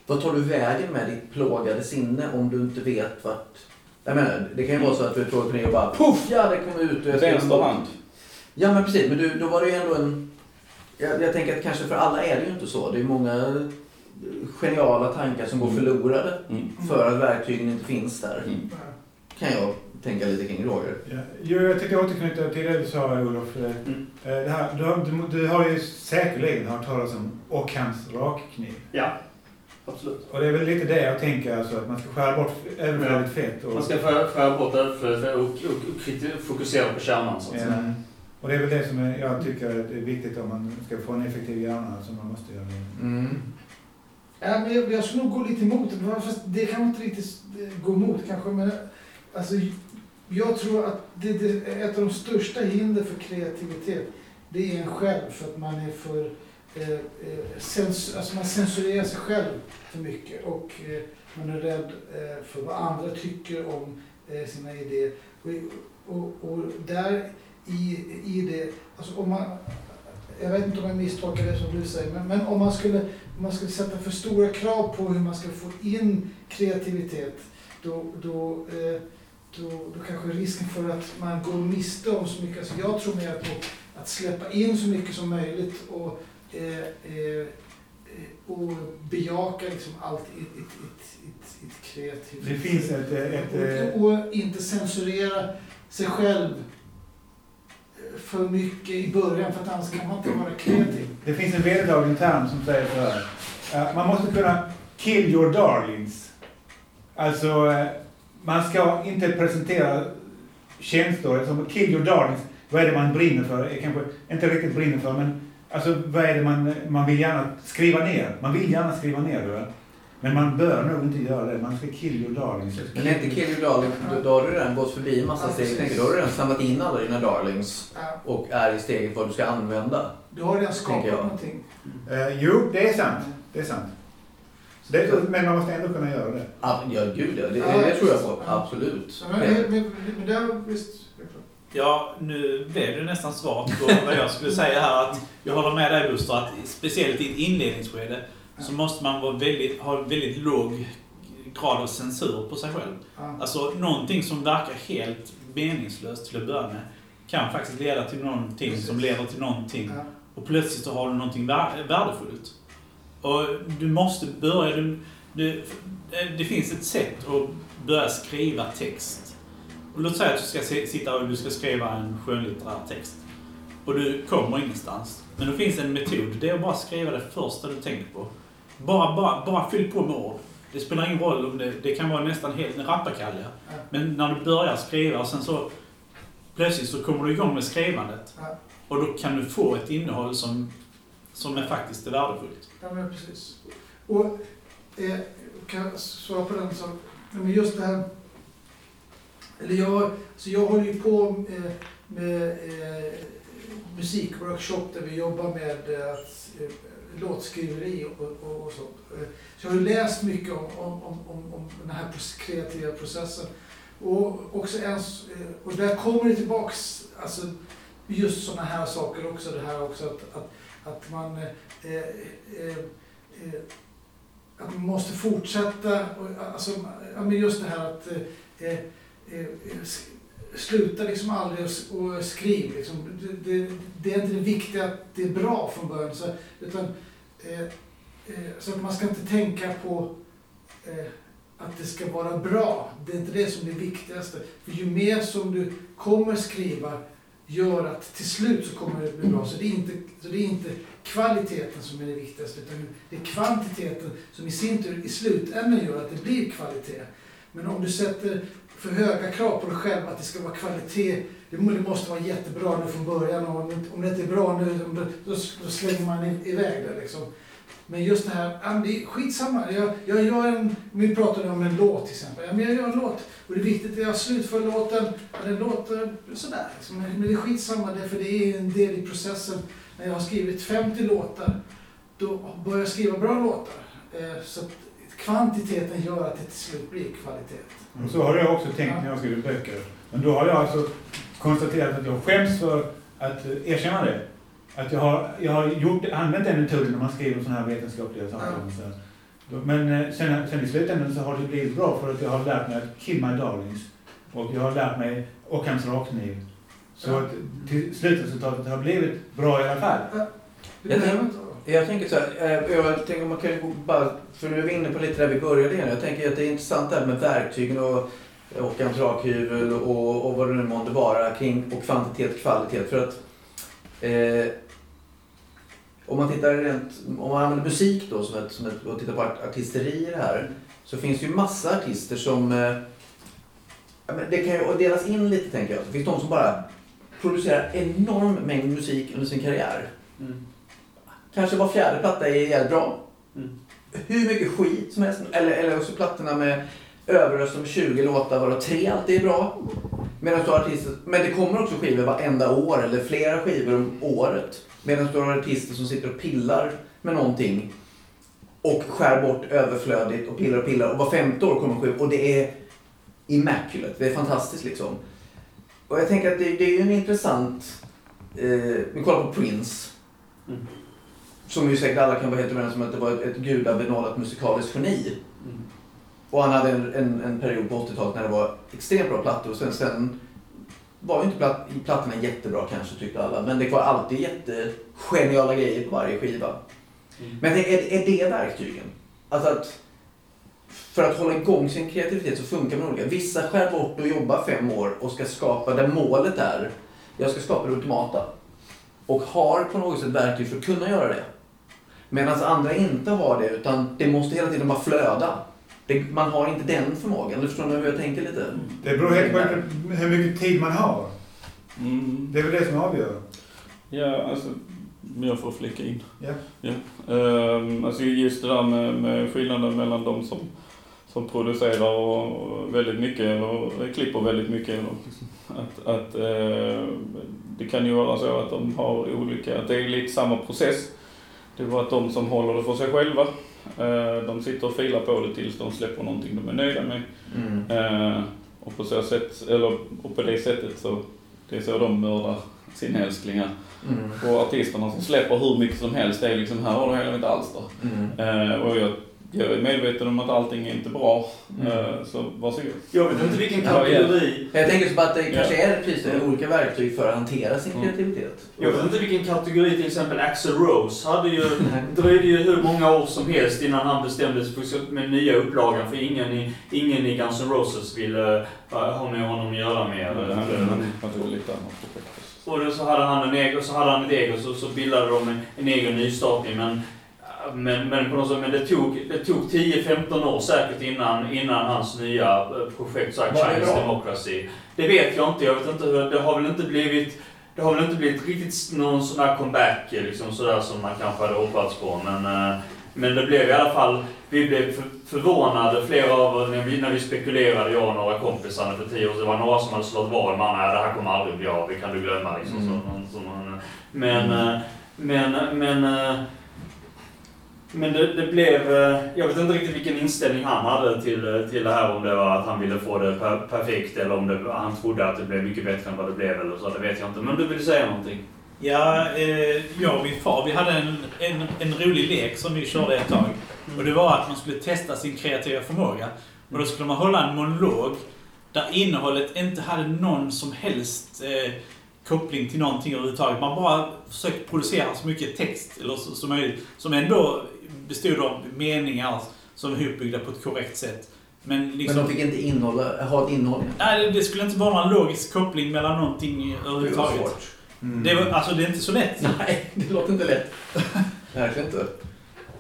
vad tar du vägen med ditt plågade sinne om du inte vet vart... Jag menar, det kan ju vara så att du plågad på det och bara poff, ja det kom ut och jag Vänster hand. Ja men precis, men du, då var det ju ändå en... Jag, jag tänker att kanske för alla är det ju inte så. Det är många geniala tankar som går Mm. förlorade Mm. för att verktygen inte finns där. Mm. Kan jag tänka lite kring Roger. Ja, jo, jag tänkte återknyta till det du sa Olof. Eh, Mm. eh, Det här, du, har, du, du har ju säkerligen hört talas om och hans rakkniv. Ja, absolut. Och det är väl lite det jag tänker, alltså, att man ska skära bort överflödigt fett. Och, Man ska skära skära bort överflödet och, och, och fokusera på kärnan så att säga. Ja. Och det är väl det som jag tycker är viktigt om man ska få en effektiv hjärna, som man måste göra. Mm. Ja, men jag, jag skulle nog gå lite emot det. Fast det kan man inte riktigt gå emot kanske. Men alltså, jag tror att det, det ett av de största hinder för kreativitet. Det är en själv för att man är för... Eh, eh sens, alltså man censurerar sig själv för mycket. Och eh, man är rädd eh, för vad andra tycker om eh, sina idéer. Och, och, och där i, i det... Alltså om man, jag vet inte om jag misstolkar det som du säger, men, men om man skulle om man skulle sätta för stora krav på hur man ska få in kreativitet, då, då, eh, då, då kanske risken för att man går miste om så mycket, alltså jag tror mer på att släppa in så mycket som möjligt och eh, eh, eh, och bejaka liksom allt i ett, ett, ett, kreativt... Det finns ett... ett, och, och inte censurera sig själv eh, för mycket i början för att annars kan man inte vara kreativ. det finns en vedertagen term som säger så här. eh, Man måste kunna kill your darlings. Alltså, eh, man ska inte presentera känslor som kill your darlings. Vad är det man brinner för? Kanske inte riktigt brinner för, men alltså vad är det man, man vill gärna skriva ner? Man vill gärna skriva ner det. Men man bör nog inte göra det. Man ska kill your darlings. Men är inte Kill Your Darling, då, då har du redan gått förbi en massa Ja, steg. Tänker, då har du redan samlat in alla dina darlings Ja, och är i steget vad du ska använda. du har redan skapat någonting. Eh, jo, det är sant. Det är sant. Det, men man måste ändå kunna göra det. Ja, gud ja. Det, Ja, det tror jag på. ja. Absolut. Men, men, men, men det är visst... Ja, nu blev det nästan svaret på vad jag skulle säga här. Att jag håller med dig Buster, att speciellt i ett inledningsskede så måste man vara väldigt, ha väldigt låg grad av censur på sig själv. Alltså någonting som verkar helt meningslöst till att börja med kan faktiskt leda till någonting som leder till någonting och plötsligt så har du någonting vär- värdefullt. Och du måste börja... Du, du, det finns ett sätt att börja skriva text. Och låt säga att du ska sitta och du ska skriva en skönlitterär text. Och du kommer ingenstans. Men det finns en metod. Det är att bara skriva det första du tänker på. Bara, bara, bara fyll på med ord. Det spelar ingen roll om det, det kan vara nästan helt en rappakalja. Ja. Men när du börjar skriva och sen så plötsligt så kommer du igång med skrivandet. Och då kan du få ett innehåll som, som är faktiskt är värdefullt. Ja, men precis. Och eh, kan jag svara på den som... men just det här, eller jag, så jag håller ju på med, med eh, musikworkshop där vi jobbar med eh, eh låtskriveri och, och, och sånt. Eh, så jag har läst mycket om, om, om, om, den här kreativa processen. Och, också en, eh, och där kommer det tillbaks, alltså just sådana här saker också, det här också att, att, att man Eh, eh, eh, att man måste fortsätta, och, alltså, ja, men just det här att eh, eh, sluta liksom aldrig och, och skriv. Liksom. Det, det, det är inte det viktiga att det är bra från början. Så, utan, eh, eh, så att man ska inte tänka på eh, att det ska vara bra. Det är inte det som är det viktigaste. För ju mer som du kommer skriva gör att till slut så kommer det bli bra. Så det är inte, så det är inte kvaliteten som är det viktigaste, utan det är kvantiteten som i sin tur i slutändan gör att det blir kvalitet. Men om du sätter för höga krav på dig själv att det ska vara kvalitet, det måste vara jättebra nu från början och om det- inte är bra nu, då, då slänger man iväg det liksom. Men just det här, det är skitsamma. Jag, jag gör en, vi pratade om en låt till exempel. Ja, men jag gör en låt och det är viktigt att jag slutför låten. Ja, den låter sådär. Liksom. Men det är skitsamma, det, för det är en del i processen. När jag har skrivit 50 låtar, då börjar jag skriva bra låtar. Eh, så att kvantiteten gör att det till slut blir kvalitet. Och så har jag också tänkt när jag skriver böcker. Men då har jag alltså konstaterat att jag skäms för att eh, erkänna det. Att jag har, jag har gjort, använt den metoden när man skriver sådana här vetenskapliga saker. Men eh, sen, sen i slutändan så har det blivit bra för att jag har lärt mig att kill my darlings. Och jag har lärt mig Ockhams rakkniv. Så till slutresultatet har blivit bra i alla fall. Det Jag tänk-. Jag tänker så här, eh, jag tänker man kan ju bara, för nu är vi inne på lite där vi började igen. Jag tänker att det är intressant det här med verktygen och, och en trakhyvel och, och vad det nu månde vara kring och kvantitet kvalitet. För att eh, om man tittar rent, om man använder musik då som ett, som ett, och tittar på art, artisteri i det här. Så finns det ju massa artister som, eh, ja, men det kan ju delas in lite tänker jag. Det finns de som bara producerar enorm mängd musik under sin karriär. Mm. Kanske var fjärde platta är jävligt bra. Mm. Hur mycket skit som helst. Eller, eller också plattorna med överröst med 20 låtar varav tre alltid är bra. Medan du har artister, men det kommer också skivor varenda år eller flera skivor om året. Medan du har artister som sitter och pillar med någonting och skär bort överflödigt och pillar och pillar och var femte år kommer en skiva och det är immaculate. Det är fantastiskt liksom. Och jag tänker att det, det är ju en intressant... Eh, vi kollar på Prince. Mm. Som ju säkert alla kan vara helt överens om att det var ett, ett gudabenådat musikaliskt geni. Mm. Och han hade en, en, en period på 80-talet när det var extremt bra plattor. Och sen, sen var ju inte platt, plattorna jättebra kanske tyckte alla. Men det var alltid jättegeniala grejer på varje skiva. Men jag tänker, är, är det verktygen? Alltså att för att hålla igång sin kreativitet så funkar man olika. Vissa skär bort och jobbar fem år och ska skapa där målet är, jag ska skapa det ultimata. Och har på något sätt verktyg för att kunna göra det. Medan andra inte har det utan det måste hela tiden bara flöda. Det, man har inte den förmågan. Du förstår hur jag tänker lite? Det beror helt på hur mycket tid man har. Mm. Det är väl det som avgör. Ja, alltså, jag får flika in. Ja. Ja. Ehm, alltså just det där med, med skillnaden mellan de som, som producerar och väldigt mycket och klipper väldigt mycket. Att, att eh, det kan ju vara så att de har olika, att det är lite samma process. Det var att de som håller det för sig själva, eh, de sitter och filar på det tills de släpper någonting de är nöjda med. Mm. Eh, och på så sätt, eller och på det sättet så, det är så de mördar sina älsklingar. Mm. Och artisterna som släpper hur mycket som helst, det är liksom, här har du hela mitt alster. Mm. Och jag, jag är medveten om att allting är inte bra, Mm. eh, så varsågod. Jag vet inte vilken kategori... Jag tänker så bara att det kanske Ja. är precis det, olika verktyg för att hantera sin Mm. kreativitet. Jag vet inte vilken kategori till exempel Axl Rose hade ju... Det dröjde ju hur många år som helst innan han bestämde sig för med nya upplagan för ingen i, ingen i Guns N' Roses ville uh, ha med honom att göra mer. Han Eh, hade lite annat projekt. Och så hade han en egen, så hade han ett eget, så, så bildade de en, en egen nystartning. Men, men, men, på något sätt, men det tog, det tog 10-15 år säkert innan, innan hans nya eh, projekt så här, Chinese bra? Democracy. Det vet jag inte. Jag vet inte hur, det har väl inte blivit det har väl inte blivit riktigt någon sån här comeback liksom sådär som man kanske hade hoppats på. Men, eh, men det blev i alla fall, vi blev för, förvånade flera av oss när vi, när vi spekulerade, jag och några kompisar för tio år sedan. Det var några som hade slått vad man nej det här kommer aldrig bli av, det kan du glömma liksom. Mm. Så, så, man, men, eh, men, men, eh, men det, det blev, eh, jag vet inte riktigt vilken inställning han hade till, eh, till det här. Om det var att han ville få det per, perfekt eller om det, han trodde att det blev mycket bättre än vad det blev eller så. Det vet jag inte. Men du vill säga någonting? Ja, eh, jag och min far, vi hade en, en, en rolig lek som vi körde ett tag. Och det var att man skulle testa sin kreativa förmåga. Och då skulle man hålla en monolog där innehållet inte hade någon som helst eh, koppling till någonting överhuvudtaget. Man bara försökte producera så mycket text eller så, som möjligt. Som ändå bestod av meningar som är ihopbyggda på ett korrekt sätt. Men liksom... Men de fick inte innehålla, ha ett innehåll. Nej, det- det skulle inte vara någon logisk koppling mellan någonting Det var överhuvudtaget. svårt. Mm. Det, var, alltså, det är inte så lätt. Nej, det låter inte lätt. Verkligen inte.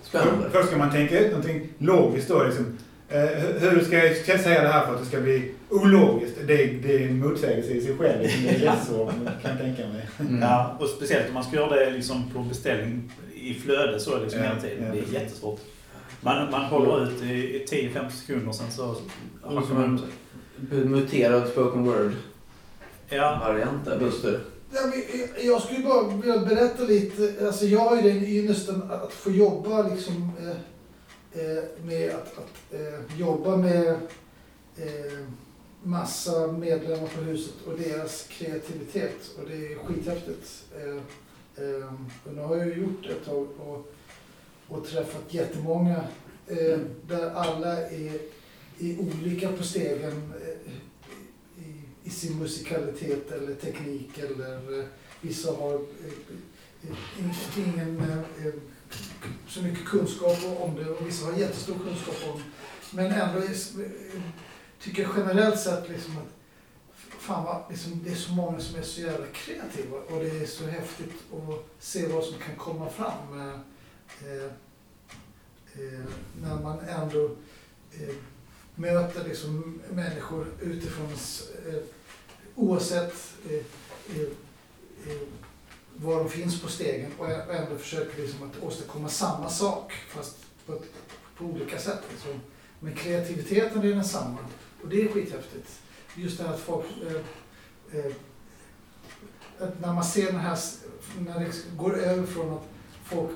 Spännande. Först ska man tänka ut någonting logiskt då. Liksom. Eh, hur- ska jag säga det här för att det ska bli ologiskt? Det, det är en motsägelse i sig själv. Det är jättesvårt, kan jag tänka mig. Mm. Ja, och speciellt om man ska göra det liksom på beställning i flöde så liksom Ja, hela tiden. ja, det är precis. jättesvårt. Man, man håller ut i, i 10-15 sekunder sen så... Och som en muterad spoken Ja, word-variant där, Buster. Ja, jag- skulle bara vilja berätta lite. Alltså jag har ju den ynnesten att få jobba liksom, eh, med att, att eh, jobba med eh, massa medlemmar på huset och deras kreativitet. Och det är skithäftigt. Eh, eh, och nu har jag gjort det ett tag och, och träffat jättemånga eh, där alla är, är olika på stegen. Eh, i, i sin musikalitet eller teknik eller eh, vissa har eh, eh, ingen eh, eh, så mycket kunskap om det och vissa har jättestor kunskap om det. Men ändå tycker jag generellt sett liksom att fan vad, liksom, det är så många som är så jävla kreativa och det är så häftigt att se vad som kan komma fram eh, eh, eh när man ändå eh, möter liksom människor utifrån, eh, oavsett eh, eh, eh var de finns på stegen och ändå försöker liksom att åstadkomma samma sak fast på, ett, på olika sätt. Liksom. Men kreativiteten är densamma och det är skithäftigt. Just det här att folk, eh, eh, att när man ser den här, när det går över från att folk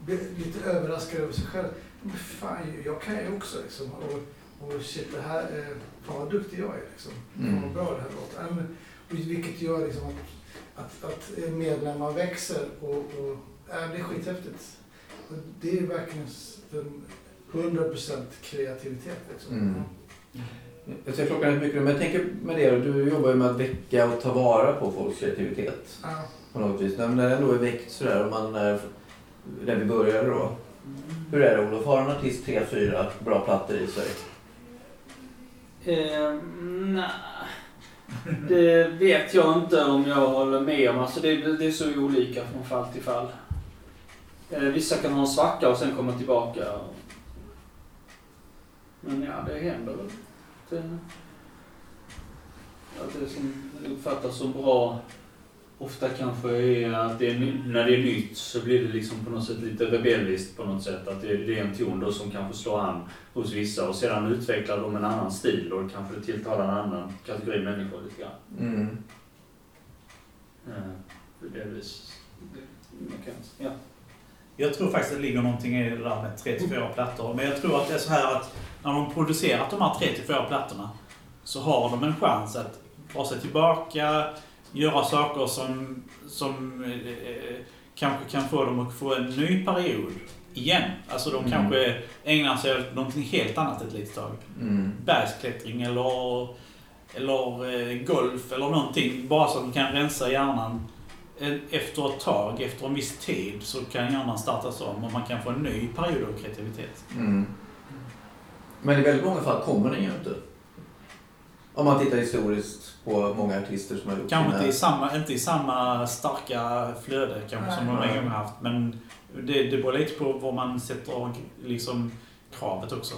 blir lite överraskade över sig själva. Men fan, jag kan ju också liksom. Och, och shit, det här, eh, fan vad duktig jag är liksom. Fan Mm. vad bra det här låter. Vilket gör liksom att, att, att medlemmar växer och, och ja, det är skithäftigt. Och det är verkligen den 100% kreativitet liksom. Mm. Jag ser klockan är mycket men jag tänker med det, du jobbar ju med att väcka och ta vara på folks kreativitet Ja. på något vis. När när den ändå är väckt sådär och man är där vi började då. Hur är det Olof? Har en artist tre, fyra bra plattor i sig? Eh, nej. Det vet jag inte om jag håller med om. Alltså det, det är så olika från fall till fall. Eh, vissa kan ha en svacka och sen komma tillbaka. Men ja, det händer väl. Det, ja, det som uppfattas som bra ofta kanske är att det är, när det är nytt så blir det liksom på något sätt lite rebelliskt på något sätt. Att det, det är en ton då som kanske slår an hos vissa och sedan utvecklar de en annan stil och kanske det tilltalar en annan kategori människor lite grann. Mm. Eh, Ja. Jag tror faktiskt att det ligger någonting i det där med 3-4 plattor. Men jag tror att det är så här att när de producerat de här 3-4 plattorna så har de en chans att dra sig tillbaka, göra saker som, som eh, kanske kan få dem att få en ny period igen. Alltså de Mm. kanske ägnar sig åt någonting helt annat ett litet tag. Mm. Bergsklättring eller, eller eh, golf eller någonting. Bara så att de kan rensa hjärnan Eh, efter ett tag, efter en viss tid, så kan hjärnan startas om och man kan få en ny period av kreativitet. Mm. Men i väldigt många fall kommer den ju inte. Om man tittar historiskt på många artister som har gjort Kanske sina- inte i samma, inte i samma starka flöde kanske som de en gång har haft. Men det, det beror lite på var man sätter liksom kravet också.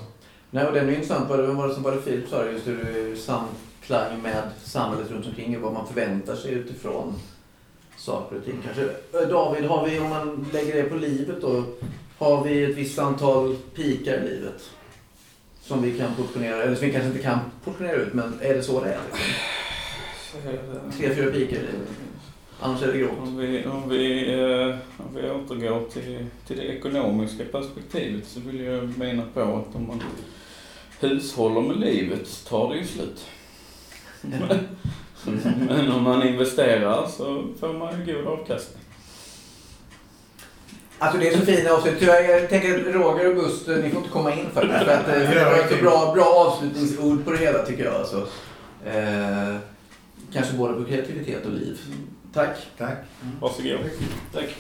Nej, och det är ju intressant. Vad vad var det som var det Filip sa, just hur samklang med samhället runt omkring och vad man förväntar sig utifrån saker och ting. Kanske, Eh, David, har vi, om man lägger det på livet då, har vi ett visst antal pikar i livet? Som vi kan portionera, eller som vi kanske inte kan portionera ut, men är det så det är? Tre, fyra pikar i livet. Annars är det grått. Om vi, om vi, eh, om vi återgår till, till det ekonomiska perspektivet så vill jag mena på att om man hushåller med livet tar det ju slut. Men om man investerar så får man ju god avkastning. Alltså det är så fina avslut. Tyvärr, jag tänker att Roger och Buster, ni får inte komma in för det. För att eh, det var ett så bra, bra avslutningsord på det hela tycker jag. Alltså. Eh, kanske både på kreativitet och liv. Tack. Tack. Varsågod. Tack.